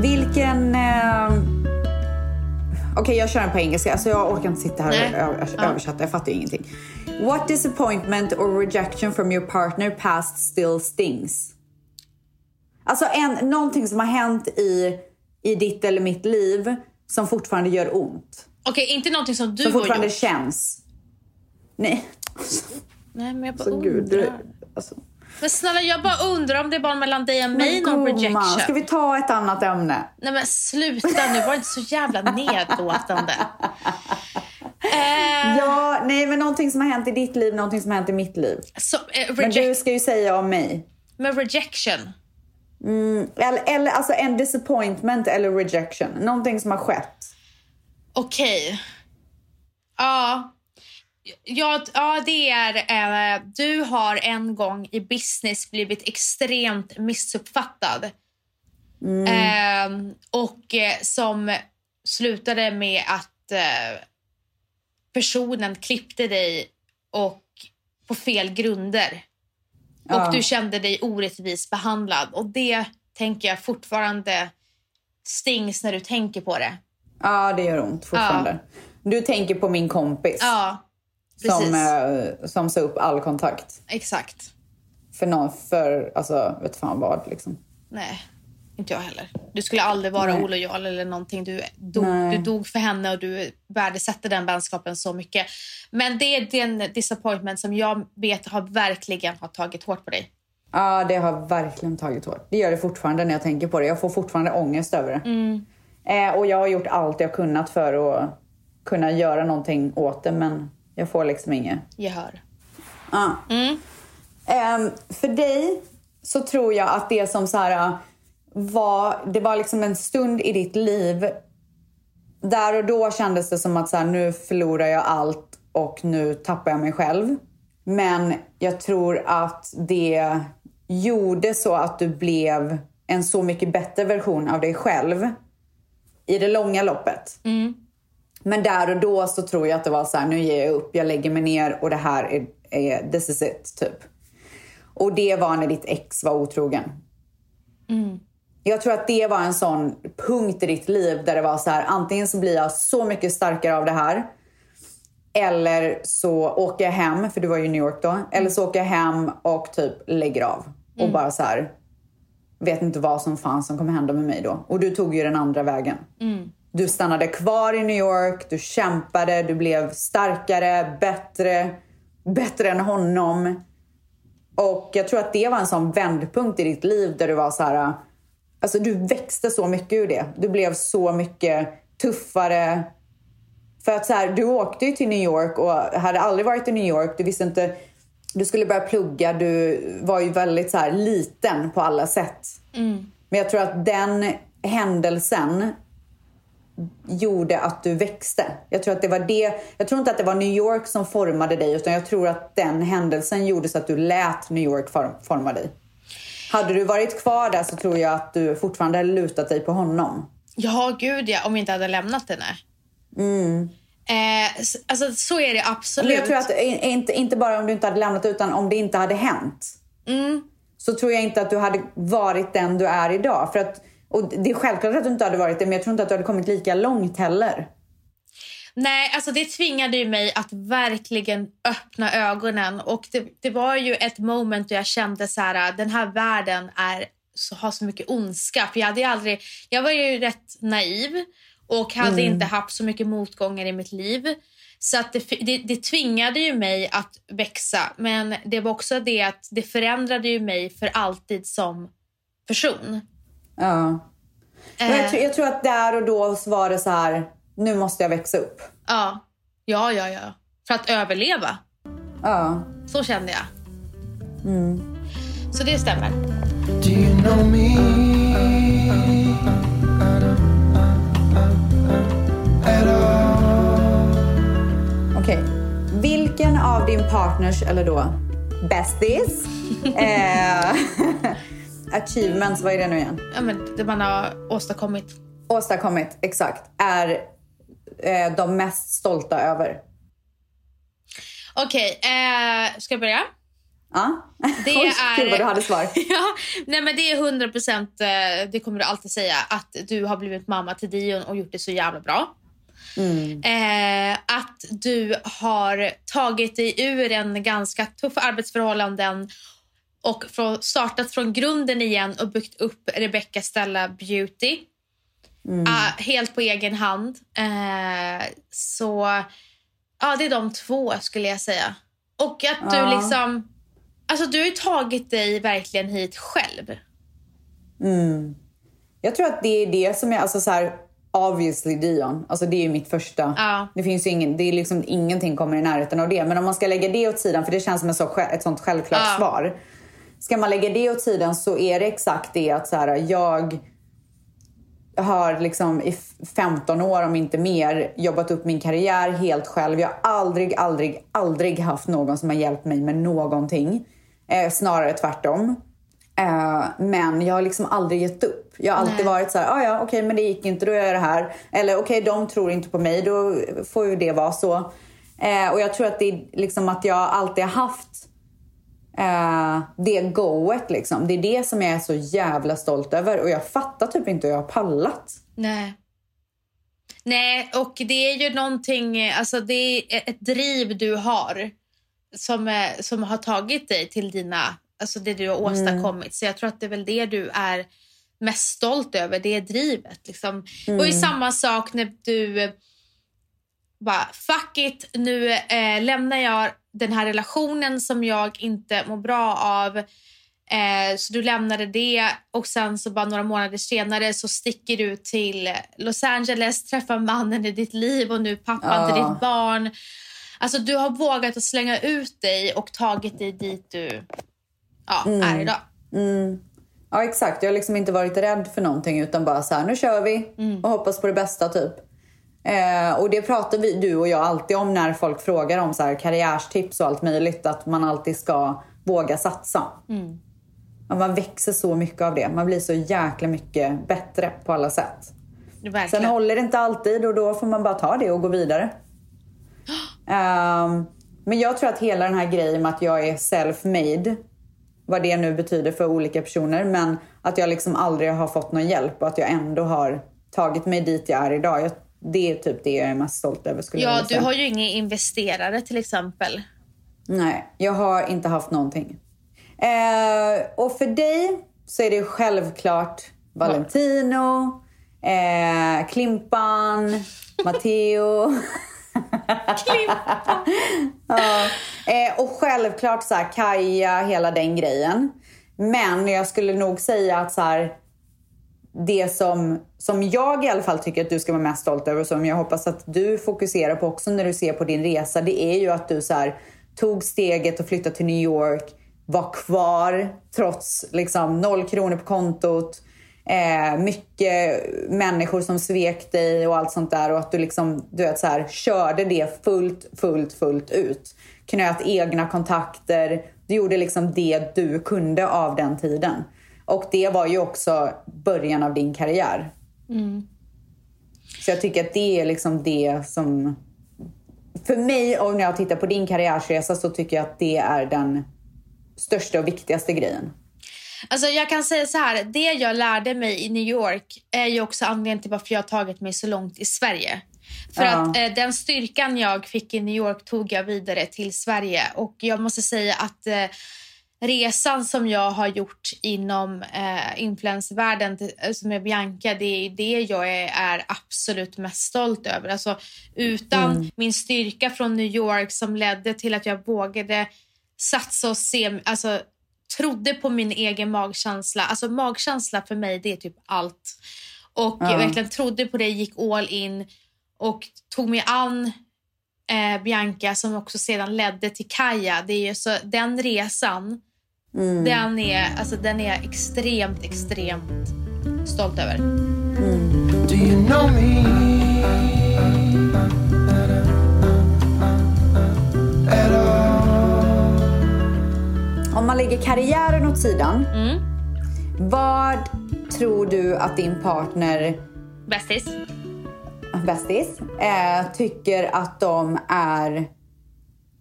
Vilken... Eh... Okej, jag kör den på engelska. Alltså, jag orkar inte sitta här
Nej.
och översätta. Jag fattar ju ingenting. What disappointment or rejection from your partner past still stings? Alltså en, någonting som har hänt i, i ditt eller mitt liv som fortfarande gör ont.
Okej, inte någonting som du
Som
har
fortfarande
gjort.
känns. Nej.
Nej, men jag bara
Så
undrar.
gud, du, alltså.
Men snälla, jag bara undrar om det är bara mellan dig och mig
Men
någon rejection.
ska vi ta ett annat ämne?
Nej men sluta nu, var inte så jävla nedlåtande. Eh, [LAUGHS]
Ja, nej men någonting som har hänt i ditt liv, någonting som har hänt i mitt liv.
så, eh,
Men du ska ju säga om mig.
med rejection.
Eller, eller alltså en disappointment eller rejection. Någonting som har skett.
Okej. Ja. Ja, ja, det är... Eh, du har en gång i business blivit extremt missuppfattad. Eh, och eh, som slutade med att eh, personen klippte dig och på fel grunder.
Ja.
Och du kände dig orättvis behandlad. Och det tänker jag fortfarande stings när du tänker på det.
Ja, det gör ont fortfarande. Du tänker på min kompis
Ja,
som, eh, som sa upp all kontakt.
Exakt.
För någon, för alltså, vet fan vad liksom.
Nej, inte jag heller. Du skulle aldrig vara
Nej.
olojal eller någonting. Du dog,
Nej.
du dog för henne och du värdesätter den vänskapen så mycket. Men det är den disappointment som jag vet har verkligen har tagit hårt på dig.
Ja, det har verkligen tagit hårt. Det gör det fortfarande när jag tänker på det. Jag får fortfarande ångest över det. Eh, och jag har gjort allt jag kunnat för att kunna göra någonting åt det, men jag får liksom inget.
Gehör.
Ja. Ehm, för dig så tror jag att det som så här var, det var liksom en stund i ditt liv. Där och då kändes det som att så här, nu förlorar jag allt och nu tappar jag mig själv. Men jag tror att det gjorde så att du blev en så mycket bättre version av dig själv i det långa loppet. Men där och då så tror jag att det var så här, nu ger jag upp, jag lägger mig ner och det här är, är this is it, typ. Och det var när ditt ex var otrogen. Jag tror att det var en sån punkt i ditt liv där det var så här, antingen så blir jag så mycket starkare av det här. Eller så åker jag hem, för du var ju i New York då. Eller så åker jag hem och typ lägger av. Och bara så här, vet inte vad som fanns som kommer hända med mig då. Och du tog ju den andra vägen. Du stannade kvar i New York, du kämpade, du blev starkare, bättre, bättre än honom. Och jag tror att det var en sån vändpunkt i ditt liv där du var så här, alltså du växte så mycket ur det. Du blev så mycket tuffare. För att så här, du åkte ju till New York och hade aldrig varit i New York. Du visste inte, du skulle börja plugga, du var ju väldigt så här liten på alla sätt. Men jag tror att den händelsen gjorde att du växte. Jag tror att det var det. Jag tror inte att det var New York som formade dig utan jag tror att den händelsen gjorde så att du lät New York form, forma dig. Hade du varit kvar där så tror jag att du fortfarande hade lutat dig på honom.
Ja, gud ja. Om vi inte hade lämnat henne. Eh, s- alltså så är det absolut.
Men jag tror att eh, inte, inte bara om du inte hade lämnat utan om det inte hade hänt. Så tror jag inte att du hade varit den du är idag. För att, och det är självklart att du inte hade varit det men jag tror inte att du hade kommit lika långt heller.
Nej, alltså det tvingade ju mig att verkligen öppna ögonen. Och det, det var ju ett moment då jag kände så här, den här världen är, så, har så mycket ondska. För jag, hade aldrig, jag var ju rätt naiv och hade inte haft så mycket motgångar i mitt liv. Så att det, det, det tvingade ju mig att växa. Men det var också det att det förändrade ju mig för alltid som person.
Ja. Men jag, tror, jag tror att där och då var det så här. Nu måste jag växa upp.
Ja. Ja, ja, ja. För att överleva.
Ja.
Så kände jag. Så det stämmer.
Do you know me?
Okej. Vilken av din partners, eller då besties, [LAUGHS] eh, [LAUGHS] achievements, vad är det nu igen?
Ja, men det man har åstadkommit.
Åstadkommit, exakt, är eh, de mest stolta över?
Okej, eh, ska jag börja?
Ja?
Det [LAUGHS]
Oj,
är-
Gud vad du hade svar. [LAUGHS]
Ja, nej men det är 100 procent, eh, det kommer du alltid säga, att du har blivit mamma till Dion och gjort det så jävla bra. Eh, att du har tagit dig ur en ganska tuff arbetsförhållanden och från, startat från grunden igen och byggt upp Rebecca Stella Beauty. Ah, helt på egen hand. Eh, så ja, det är de två skulle jag säga. Och att du
Ja.
liksom... Alltså du har ju tagit dig verkligen hit själv.
Jag tror att det är det som är, alltså så här, obviously Dion. Alltså det är ju mitt första.
Ja.
Det finns ingen, det är liksom ingenting kommer i närheten av det. Men om man ska lägga det åt sidan, för det känns som ett, så, ett sånt självklart
Ja.
svar. Ska man lägga det åt sidan så är det exakt det att så här, jag har liksom i f- 15 år, om inte mer, jobbat upp min karriär helt själv. Jag har aldrig, aldrig, aldrig haft någon som har hjälpt mig med någonting. Eh, snarare tvärtom. Eh, men jag har liksom aldrig gett upp. Jag har alltid
Nej.
varit så här, ah, ja okej men det gick inte, då gör jag det här. Eller okej de tror inte på mig, då får ju det vara så. Eh, och jag tror att det är liksom att jag alltid har haft eh, det goet liksom. Det är det som jag är så jävla stolt över. Och jag fattar typ inte hur jag har pallat.
Nej. Nej, och det är ju någonting, alltså det är ett driv du har som, eh, som har tagit dig till dina, alltså det du har åstadkommit. Så jag tror att det är väl det du är mest stolt över, det är drivet. Liksom. Och i samma sak när du eh, bara, fuck it, nu eh, lämnar jag den här relationen som jag inte mår bra av. Eh, så du lämnade det och sen så bara några månader senare så sticker du till Los Angeles, träffar mannen i ditt liv och nu pappan till
Ja.
ditt barn. Alltså du har vågat att slänga ut dig och tagit dig dit du ja, är idag.
Ja exakt, jag har liksom inte varit rädd för någonting utan bara så här, nu kör vi och hoppas på det bästa typ. Eh, och det pratar vi, du och jag alltid om när folk frågar om så här, karriärstips och allt möjligt. Att man alltid ska våga satsa. Ja, man växer så mycket av det. Man blir så jäkla mycket bättre på alla sätt.
Verkligen.
Sen håller det inte alltid och då får man bara ta det och gå vidare. [GASPS] Ehm, men jag tror att hela den här grejen med att jag är self-made, vad det nu betyder för olika personer, men att jag liksom aldrig har fått någon hjälp och att jag ändå har tagit mig dit jag är idag. Jag, det är typ det jag är mest stolt över skulle jag
Ja,
vilja
du har ju inga investerare till exempel.
Nej, jag har inte haft någonting. Eh, och för dig så är det självklart Valentino, eh, Klimpan, Matteo. [LAUGHS] ja. eh, och självklart så här, Kaja, hela den grejen. Men jag skulle nog säga att så här, det som, som jag i alla fall tycker att du ska vara mest stolt över och som jag hoppas att du fokuserar på också när du ser på din resa, det är ju att du så här, tog steget och flyttade till New York, var kvar trots liksom noll kronor på kontot, eh, mycket människor som svek dig och allt sånt där och att du liksom, du vet så här, körde det fullt, fullt, fullt ut. Knöt egna kontakter, du gjorde liksom det du kunde av den tiden. Och det var ju också början av din karriär. Så jag tycker att det är liksom det som... För mig, och när jag tittar på din karriärsresa, så tycker jag att det är den största och viktigaste grejen.
Alltså jag kan säga så här, det jag lärde mig i New York är ju också anledningen till varför jag har tagit mig så långt i Sverige. För
Ja.
att eh, den styrkan jag fick i New York tog jag vidare till Sverige. Och jag måste säga att eh, resan som jag har gjort inom eh, influencervärlden till- alltså med Bianca, det är det jag är, är absolut mest stolt över. Alltså, utan min styrka från New York som ledde till att jag vågade satsa och se, alltså trodde på min egen magkänsla. Alltså magkänsla för mig det är typ allt. Och
Ja.
jag verkligen trodde på det, gick all in och tog mig an eh, Bianca som också sedan ledde till Kaja. Det är ju så, den resan, den, är, alltså, den är jag extremt, extremt stolt över.
Do you know me?
Om man lägger karriären åt sidan, vad tror du att din partner,
Bästis?
bästis, eh, tycker att de är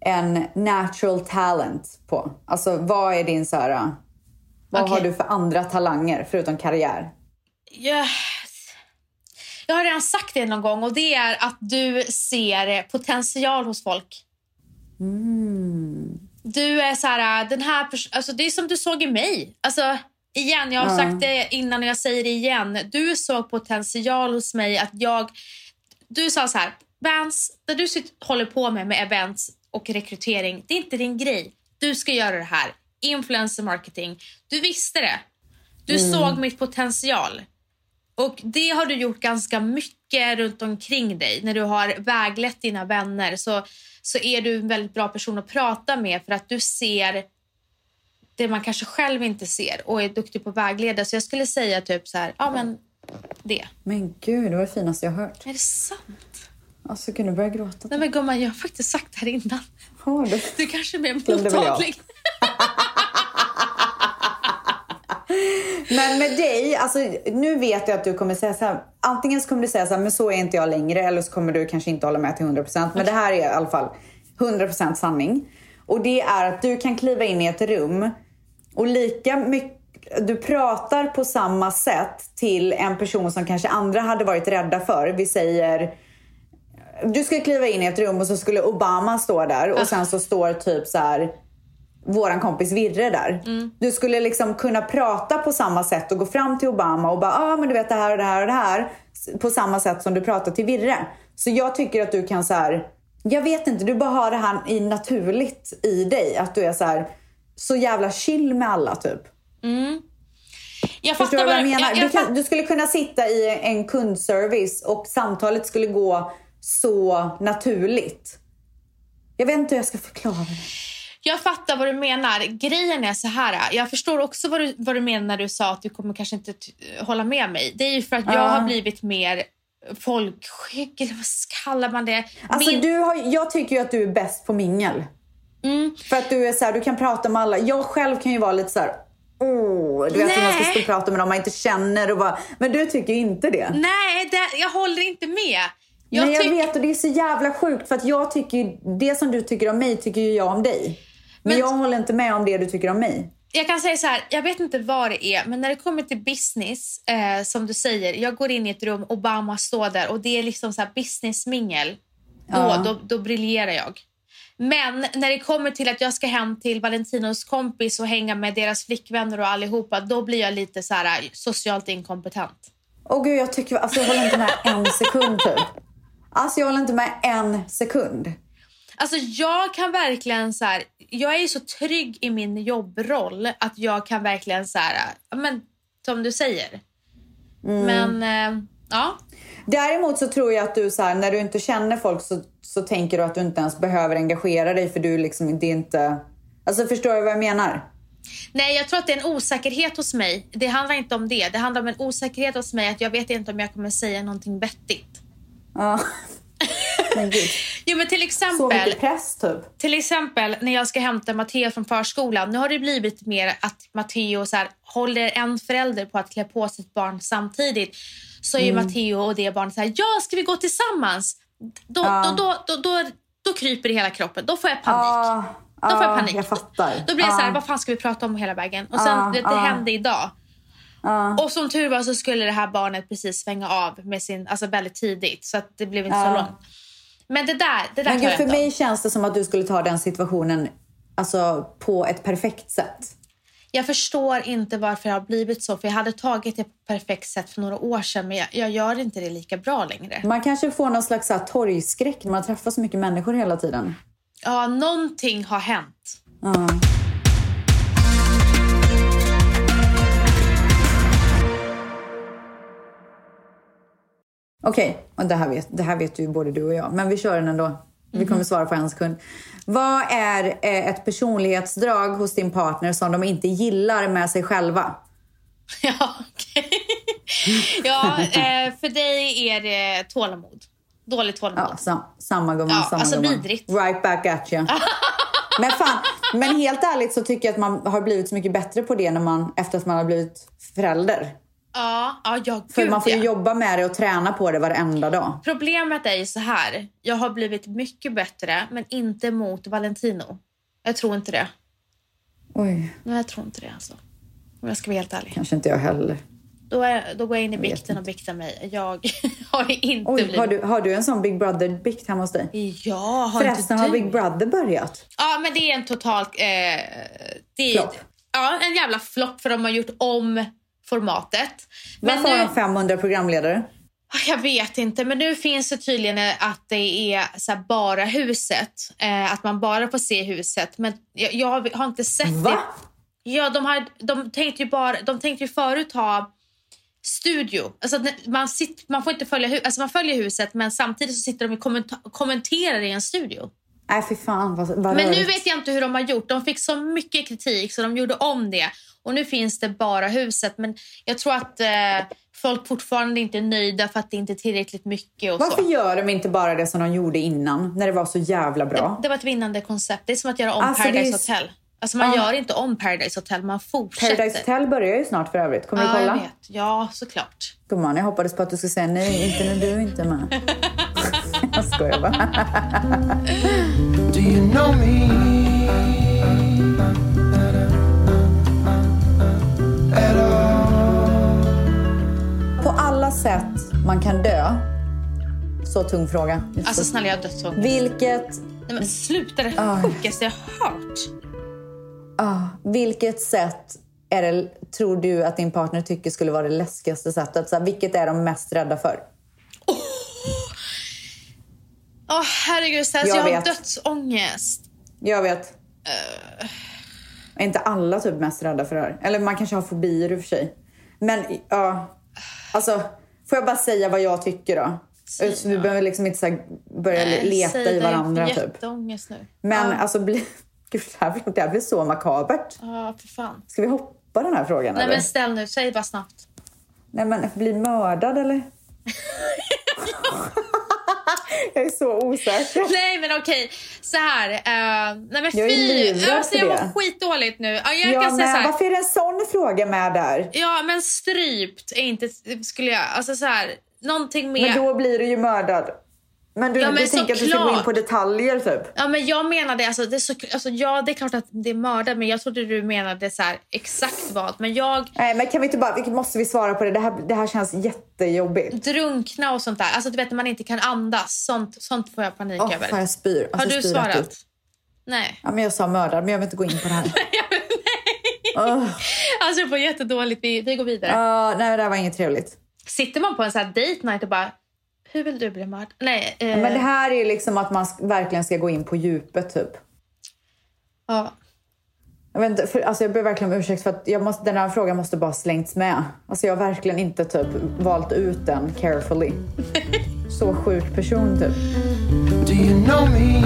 en natural talent på? Alltså vad är din så här, vad
Okej.
har du för andra talanger förutom karriär?
Yes. Jag har redan sagt det någon gång och det är att du ser potential hos folk. Du är så här, den här alltså det är som du såg i mig. Alltså igen, jag har sagt det innan och jag säger det igen. Du såg potential hos mig att jag, du sa så här, Vans, det du håller på med med events och rekrytering, det är inte din grej. Du ska göra det här. Influencer marketing. Du visste det. Du såg mitt potential. Och det har du gjort ganska mycket runt omkring dig. När du har väglett dina vänner så, så är du en väldigt bra person att prata med för att du ser det man kanske själv inte ser och är duktig på att vägleda. Så jag skulle säga typ så här, ja men det.
Men gud, det var det finaste jag har hört.
Är det sant?
Alltså, kunde du börja gråta?
Nej men gumman, jag har faktiskt sagt det här innan.
Har du? [LAUGHS]
Du kanske är mer
jag.
mottaglig. [LAUGHS]
Men med dig, alltså nu vet jag att du kommer säga så här. Antingen så kommer du säga så här, men så är inte jag längre. Eller så kommer du kanske inte hålla med till 100%. Men det här är i alla fall 100% sanning. Och det är att du kan kliva in i ett rum och lika mycket du pratar på samma sätt till en person som kanske andra hade varit rädda för. Vi säger du skulle kliva in i ett rum och så skulle Obama stå där och sen så står typ så här våran kompis Virre där. Du skulle liksom kunna prata på samma sätt och gå fram till Obama och bara, ja ah, men du vet det här och det här och det här. På samma sätt som du pratar till Virre. Så jag tycker att du kan så här, jag vet inte, du bara har det här i naturligt i dig. Att du är så här, så jävla chill med alla typ.
Jag
Förstår du vad jag menar?
jag,
du,
jag,
kan,
fatt-
du skulle kunna sitta i en kundservice och samtalet skulle gå så naturligt. Jag vet inte hur jag ska förklara det.
Jag fattar vad du menar. Grejen är så här. Jag förstår också vad du, vad du menar när du sa att du kommer kanske inte hålla med mig. Det är ju för att jag har blivit mer folkskygg, eller vad kallar man det?
Alltså,
Min-
du har, jag tycker ju att du är bäst på mingel.
Mm.
För att du är så här, du kan prata med alla. Jag själv kan ju vara lite så här. Åh, du vet hur man ska
Nej.
stå och prata med dem man inte känner. Och bara, men du tycker inte det.
Nej, det, jag håller inte med. Jag
Nej, jag vet och det är så jävla sjukt. För att jag tycker ju, det som du tycker om mig tycker ju jag om dig. Men,
Men-
jag håller inte med om det du tycker om mig.
jag kan säga så här, jag vet inte vad det är, men när det kommer till business, eh, som du säger, jag går in i ett rum, Obama står där och det är liksom så här businessmingel. Då,
Ja.
då, då briljerar jag. Men när det kommer till att jag ska hem till Valentinos kompis och hänga med deras flickvänner och allihopa, då blir jag lite så här eh, socialt inkompetent.
Åh gud, jag tycker, alltså jag håller inte med en sekund typ. Alltså jag håller inte med en sekund.
Alltså jag kan verkligen så här, jag är så trygg i min jobbroll att jag kan verkligen så här, men som du säger. Men eh, ja,
Däremot så tror jag att du så här, när du inte känner folk så, så tänker du att du inte ens behöver engagera dig för du liksom, det är inte... Alltså förstår du vad jag menar?
nej jag tror att det är en osäkerhet hos mig. Det handlar inte om det. Det handlar om en osäkerhet hos mig att jag vet inte om jag kommer säga någonting vettigt.
Ja. [LAUGHS] Men gud.
Jo men till exempel,
press typ.
till exempel när jag ska hämta Matteo från förskolan. Nu har det blivit mer att Matteo så här, håller en förälder på att klä på sitt barn samtidigt. Så är
Mm.
Matteo och det barnet så här, ja ska vi gå tillsammans? Då,
Ja.
då, då, då, då, då kryper det hela kroppen. Då får jag panik.
Ja,
Då får jag
ja,
panik.
jag fattar.
Då blir jag så här, vad fan ska vi prata om hela vägen? Och sen, det, det hände idag. Och som tur var så skulle det här barnet precis svänga av med sin, alltså väldigt tidigt. Så att det blev inte så långt. Men det där, det där
Men gud,
jag
för
om.
mig känns det som att du skulle ta den situationen alltså, på ett perfekt sätt.
Jag förstår inte varför det har blivit så. För Jag hade tagit det på ett perfekt sätt för några år sedan men jag, jag gör inte det lika bra längre.
Man kanske får någon slags så här, torgskräck när man träffar så mycket människor hela tiden.
Ja, någonting har hänt.
Ja. Okej, och det, här vet, det här vet ju både du och jag. Men vi kör den ändå. Vi kommer svara på en sekund. Vad är eh, ett personlighetsdrag hos din partner som de inte gillar med sig själva? [LAUGHS]
Ja, okej. ja eh, för dig är det tålamod. Dåligt tålamod.
Ja, sam, samma gumman,
Ja,
samma
alltså
gumman.
vidrigt.
Right back at you. [LAUGHS] men, fan, men helt ärligt så tycker jag att man har blivit så mycket bättre på det när man, efter att man har blivit förälder.
Ja, ja, ja
För
gud,
man får ju
ja.
jobba med det och träna på det varenda dag.
Problemet är ju så här. Jag har blivit mycket bättre, men inte mot Valentino. Jag tror inte det.
Oj,
Nej, jag tror inte det alltså. Om jag ska vara helt ärlig.
kanske inte jag heller.
Då, är, då går jag in i bikten och biktar mig. Jag [LAUGHS] har inte
Oj,
blivit...
har du, har du en sån Big Brother-bikt hemma hos dig?
Ja, har
Förresten,
inte
har? Big Brother börjat?
Ja, men det är en total... Eh, det
Flopp.
Ja, en jävla flopp för de har gjort om formatet. Men
Varför har
nu,
de 500 programledare?
jag vet inte, men nu finns det tydligen att det är så bara huset. Eh, att man bara får se huset. Men jag, jag har inte sett
Va?
det. Ja, de, har, de, tänkte ju bara, de tänkte ju förut ha studio. Alltså, man, sitter, man får inte följa alltså, man följer huset men samtidigt så sitter de och kommenterar i en studio.
Nej, fy fan vad, vad
Men nu vet jag inte hur de har gjort. De fick så mycket kritik så de gjorde om det. Och nu finns det bara huset. Men jag tror att eh, folk fortfarande inte är nöjda för att det inte är tillräckligt mycket. Och
Varför
så.
gör de inte bara det som de gjorde innan, när det var så jävla bra?
Det var ett vinnande koncept. Det är som att göra om
Alltså, det är
Paradise
s-
Hotel. Alltså man
Ja.
gör inte om Paradise Hotel, man fortsätter.
Paradise Hotel börjar ju snart för övrigt. Kommer
ja,
du
jag
kolla?
vet. Ja, såklart.
Gumman, jag hoppades på att du skulle säga nej, inte när du inte är med. [LAUGHS] jag skojar bara.
Do you know me? At all?
På alla sätt man kan dö. Så tung fråga.
Alltså snälla, jag har dött så. Nej,
Vilket,
men sluta, det
Ah.
sjukaste jag har hört.
ah, vilket sätt är det, tror du att din partner tycker skulle vara det läskigaste sättet? Så här, vilket är de mest rädda för?
Åh herregud, Stens,
Jag
jag, har
vet.
dödsångest.
Jag vet. Är inte alla typ mest rädda för det här? Eller man kanske har fobier i och för sig. Men ja, alltså får jag bara säga vad jag tycker då?
Säg
Så vi behöver liksom inte så börja
Nej,
leta
säg
i varandra
Jag
typ.
jätteångest nu.
Men
Ja.
alltså, bli, [LAUGHS] gud, det, här, blir- det här blir så makabert.
Ja, för fan.
Ska vi hoppa den här frågan
Nej
eller?
men ställ nu, säg bara snabbt.
Nej men bli mördad eller? [LAUGHS] [LAUGHS] jag är så osäker.
Nej men okej, så här. Uh, nej men
Jag
fy, alltså, jag mår skitdåligt nu. Ja, jag
Ja,
kan säga så
men
här.
varför är det en sån fråga med där?
Ja men strypt är inte, skulle jag, alltså så här. Någonting mer.
Men då blir du ju mördad. Men du,
Ja, men
du tänker att du ska gå in på detaljer typ?
Ja men jag menade, alltså, det är så, alltså ja det är klart att det är mördad men jag trodde du menade så här exakt vad. Men jag
Nej, men kan vi inte bara, måste vi svara på det? Det här, det här känns jättejobbigt.
drunkna och sånt där. Alltså du vet när man inte kan andas. Sånt, sånt får jag panik
Åh,
över.
fan jag spyr. Alltså,
Har du svarat?
ut.
Nej.
Ja, men jag sa mördad, men jag vill inte gå in på det här. [LAUGHS] Åh,
Alltså jag får jättedåligt. Vi, vi går vidare.
ah, nej, det här var inget trevligt.
Sitter man på en sån här date night och bara hur vill du bli mördad? Nej. Eh,
Men det här är liksom att man verkligen ska gå in på djupet typ.
ja.
Jag, vet inte, för, alltså jag ber verkligen om ursäkt för att jag måste, den här frågan måste bara slängts med. Alltså jag har verkligen inte typ valt ut den carefully. [LAUGHS] Så sjuk person typ.
Do you know me?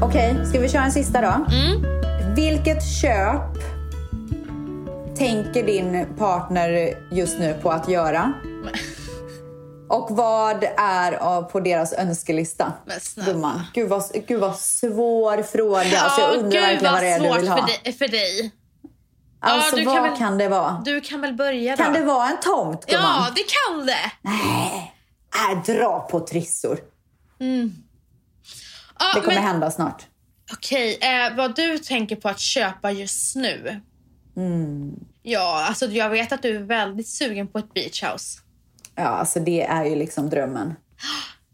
Okej, ska vi köra en sista då? Vilket köp tänker din partner just nu på att göra? Och vad är på deras önskelista?
Men.
Gumman, gud vad, gud vad svår fråga. Alltså jag
Ja,
undrar
gud
verkligen vad det är du vill ha.
För dig, för dig.
Alltså
du
vad
kan
kan,
väl-
det vara?
Du kan väl börja då?
Kan det vara en tomt gumman?
Ja, det kan det.
Äh, dra på trissor.
Ja,
Det kommer
men,
hända snart.
Okej, eh, vad du tänker på att köpa just nu?
Mm.
Ja, alltså jag vet att du är väldigt sugen på ett beach house.
Ja, alltså det är ju liksom drömmen.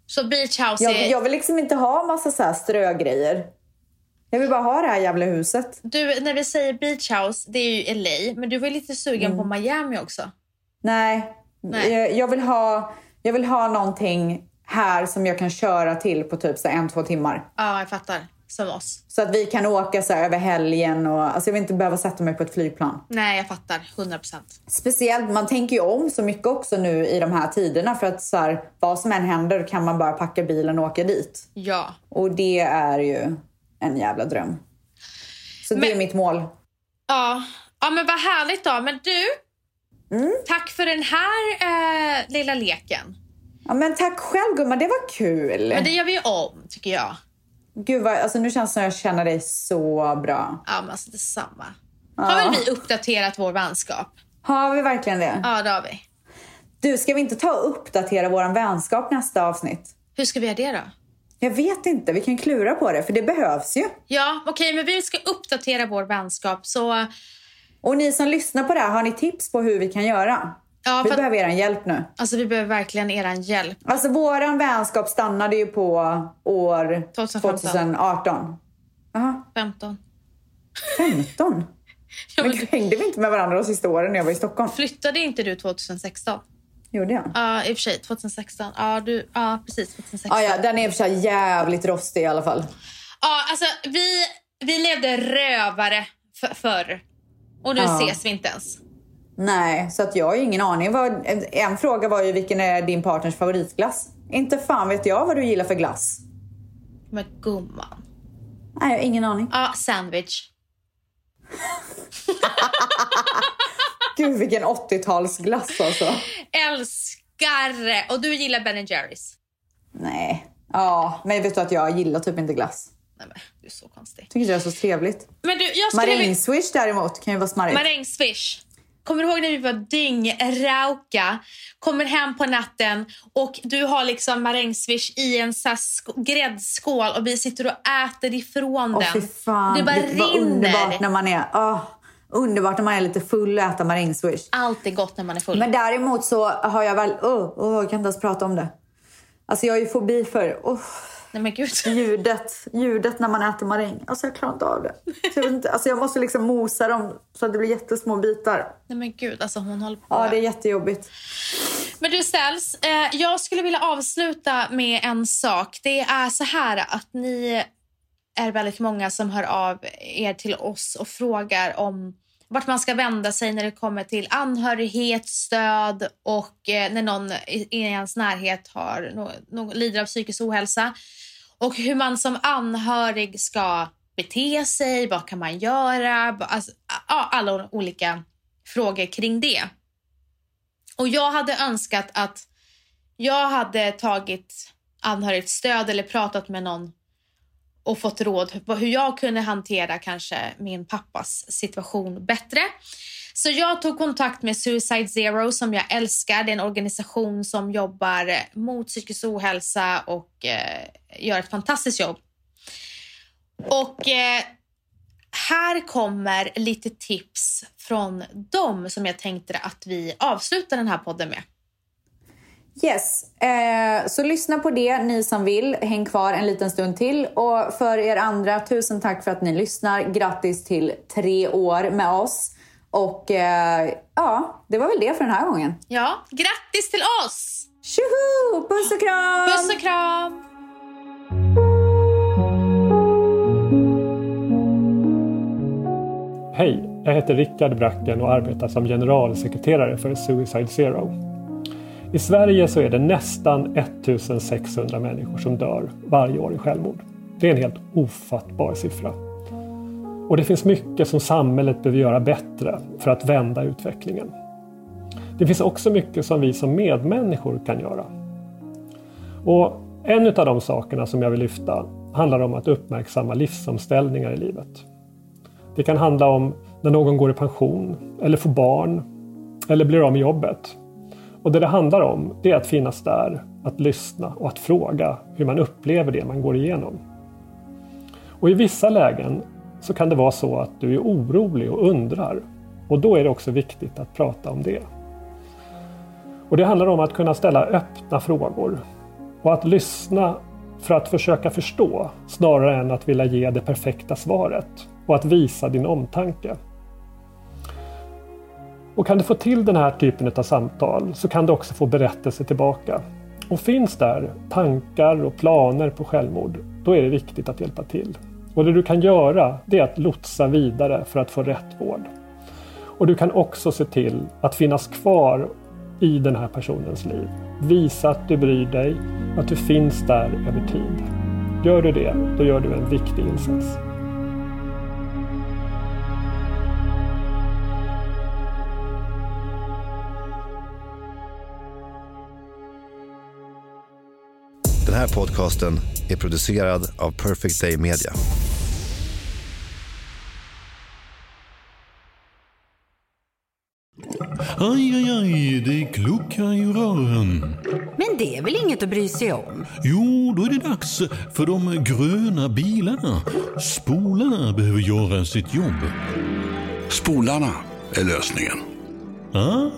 Så beach house
Jag,
är...
jag vill liksom inte ha massa så här strögrejer. Jag vill bara ha det här jävla huset.
Du, när vi säger beach house, det är ju LA, men du var lite sugen
Mm.
på Miami också.
Nej,
Nej.
Jag, jag, vill ha, jag vill ha någonting här som jag kan köra till på typ så en, två timmar.
Ja, jag fattar. Som oss.
Så att vi kan åka så över helgen och alltså jag vill inte behöva sätta mig på ett flygplan.
Nej, jag fattar. 100 procent.
Speciellt, man tänker ju om så mycket också nu i de här tiderna för att så här, vad som än händer kan man bara packa bilen och åka dit.
Ja.
Och det är ju en jävla dröm. Så det
Men-
är mitt mål.
Ja. ja, men vad härligt då. Men du, tack för den här eh, lilla leken.
Ja, men tack själv gumman, det var kul.
Men det gör vi om, tycker jag.
Gud vad, alltså nu känns det som att jag känner dig så bra.
Ja, men alltså detsamma. Har väl vi uppdaterat vår vänskap?
Har vi verkligen det?
Ja, det har vi.
Du, ska vi inte ta och uppdatera vår vänskap nästa avsnitt?
Hur ska vi göra det då?
Jag vet inte, vi kan klura på det för det behövs ju.
Ja, okej, men vi ska uppdatera vår vänskap. Så
Och ni som lyssnar på det här, har ni tips på hur vi kan göra?
Ja,
vi behöver er hjälp nu.
alltså, vi behöver verkligen er hjälp.
Alltså våran vänskap stannade ju på år
2015.
2018. Jaha,
15.
15?
Ja,
Men
men
hängde vi inte med varandra de sista åren när jag var i Stockholm?
flyttade inte du 2016?
Gjorde jag?
Ja, i och för sig. 2016. Ja, du, ja precis. 2016.
Ah, ja, den är i och för sig jävligt rostig i alla fall.
Ja, alltså vi, vi levde rövare för, förr. Och nu ses vi inte ens.
Nej, så att jag har ju ingen aning. En, fråga var ju vilken är din partners favoritglass? Inte fan vet jag vad du gillar för glass.
Men gumman.
Nej, jag har ingen aning.
Ja, sandwich. [LAUGHS]
Gud vilken 80-talsglass alltså.
Älskar! Och du gillar Ben Jerrys.
Nej. Ja, men vet du att jag gillar typ inte glass.
Nej men, du är så konstig.
Tycker inte det är så trevligt.
Men du, jag vilja-
Marängswish däremot kan ju vara smarrigt.
Marängsfish. Kommer du ihåg när vi var dyngrauka? Kommer hem på natten och du har liksom marängsvish i en gräddskål och vi sitter och äter ifrån
Åh
den.
fan.
Det bara
underbart
rinner.
när man är, åh, underbart när man är lite full och äter marängswish.
Allt är gott när man är full.
Men däremot så har jag väl, åh, åh, jag kan inte ens prata om det. Alltså jag har ju fobi för åh,
Nej men gud.
ljudet, ljudet när man äter maräng. Alltså jag klarar inte av det. Så jag, inte, alltså jag måste liksom mosa dem så att det blir jättesmå bitar.
Nej men gud, alltså hon håller på.
Ja, det är jättejobbigt.
Men du Ställs, eh, jag skulle vilja avsluta med en sak. Det är så här att ni är väldigt många som hör av er till oss och frågar om vart man ska vända sig när det kommer till anhörighet, stöd och eh, när någon i, i ens närhet har no, no, lider av psykisk ohälsa. Och hur man som anhörig ska bete sig, vad kan man göra? Alltså, alla olika frågor kring det. Och jag hade önskat att jag hade tagit anhörigt stöd eller pratat med någon och fått råd hur jag kunde hantera kanske min pappas situation bättre. Så jag tog kontakt med Suicide Zero som jag älskar. Det är en organisation som jobbar mot psykisk ohälsa och eh, gör ett fantastiskt jobb. Och eh, här kommer lite tips från dem som jag tänkte att vi avslutar den här podden med.
Yes, eh, så lyssna på det ni som vill. Häng kvar en liten stund till. Och för er andra, tusen tack för att ni lyssnar. Grattis till tre år med oss. Och eh, ja, det var väl det för den här gången.
Ja, grattis till oss!
Tjoho! Puss och kram!
Puss och kram!
Hej, jag heter Rickard Bracken och arbetar som generalsekreterare för Suicide Zero. I Sverige så är det nästan 1600 människor som dör varje år i självmord. Det är en helt ofattbar siffra. Och det finns mycket som samhället behöver göra bättre för att vända utvecklingen. Det finns också mycket som vi som medmänniskor kan göra. Och en av de sakerna som jag vill lyfta handlar om att uppmärksamma livsomställningar i livet. Det kan handla om när någon går i pension eller får barn eller blir av med jobbet. Och det det handlar om det är att finnas där, att lyssna och att fråga hur man upplever det man går igenom. Och i vissa lägen så kan det vara så att du är orolig och undrar. Och då är det också viktigt att prata om det. Och det handlar om att kunna ställa öppna frågor och att lyssna för att försöka förstå snarare än att vilja ge det perfekta svaret och att visa din omtanke. Och kan du få till den här typen av samtal så kan du också få berättelser tillbaka. Och finns där tankar och planer på självmord, då är det viktigt att hjälpa till. Och det du kan göra det är att lotsa vidare för att få rätt vård. Och du kan också se till att finnas kvar i den här personens liv. Visa att du bryr dig, att du finns där över tid. Gör du det, då gör du en viktig insats.
Den här podcasten är producerad av Perfect Day Media.
Aj, aj, aj, det kluckar i rören.
Men det är väl inget att bry sig om?
Jo, då är det dags för de gröna bilarna. Spolarna behöver göra sitt jobb.
Spolarna är lösningen.
Ah,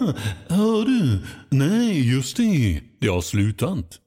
hör du? Nej, just det. Det har slutat.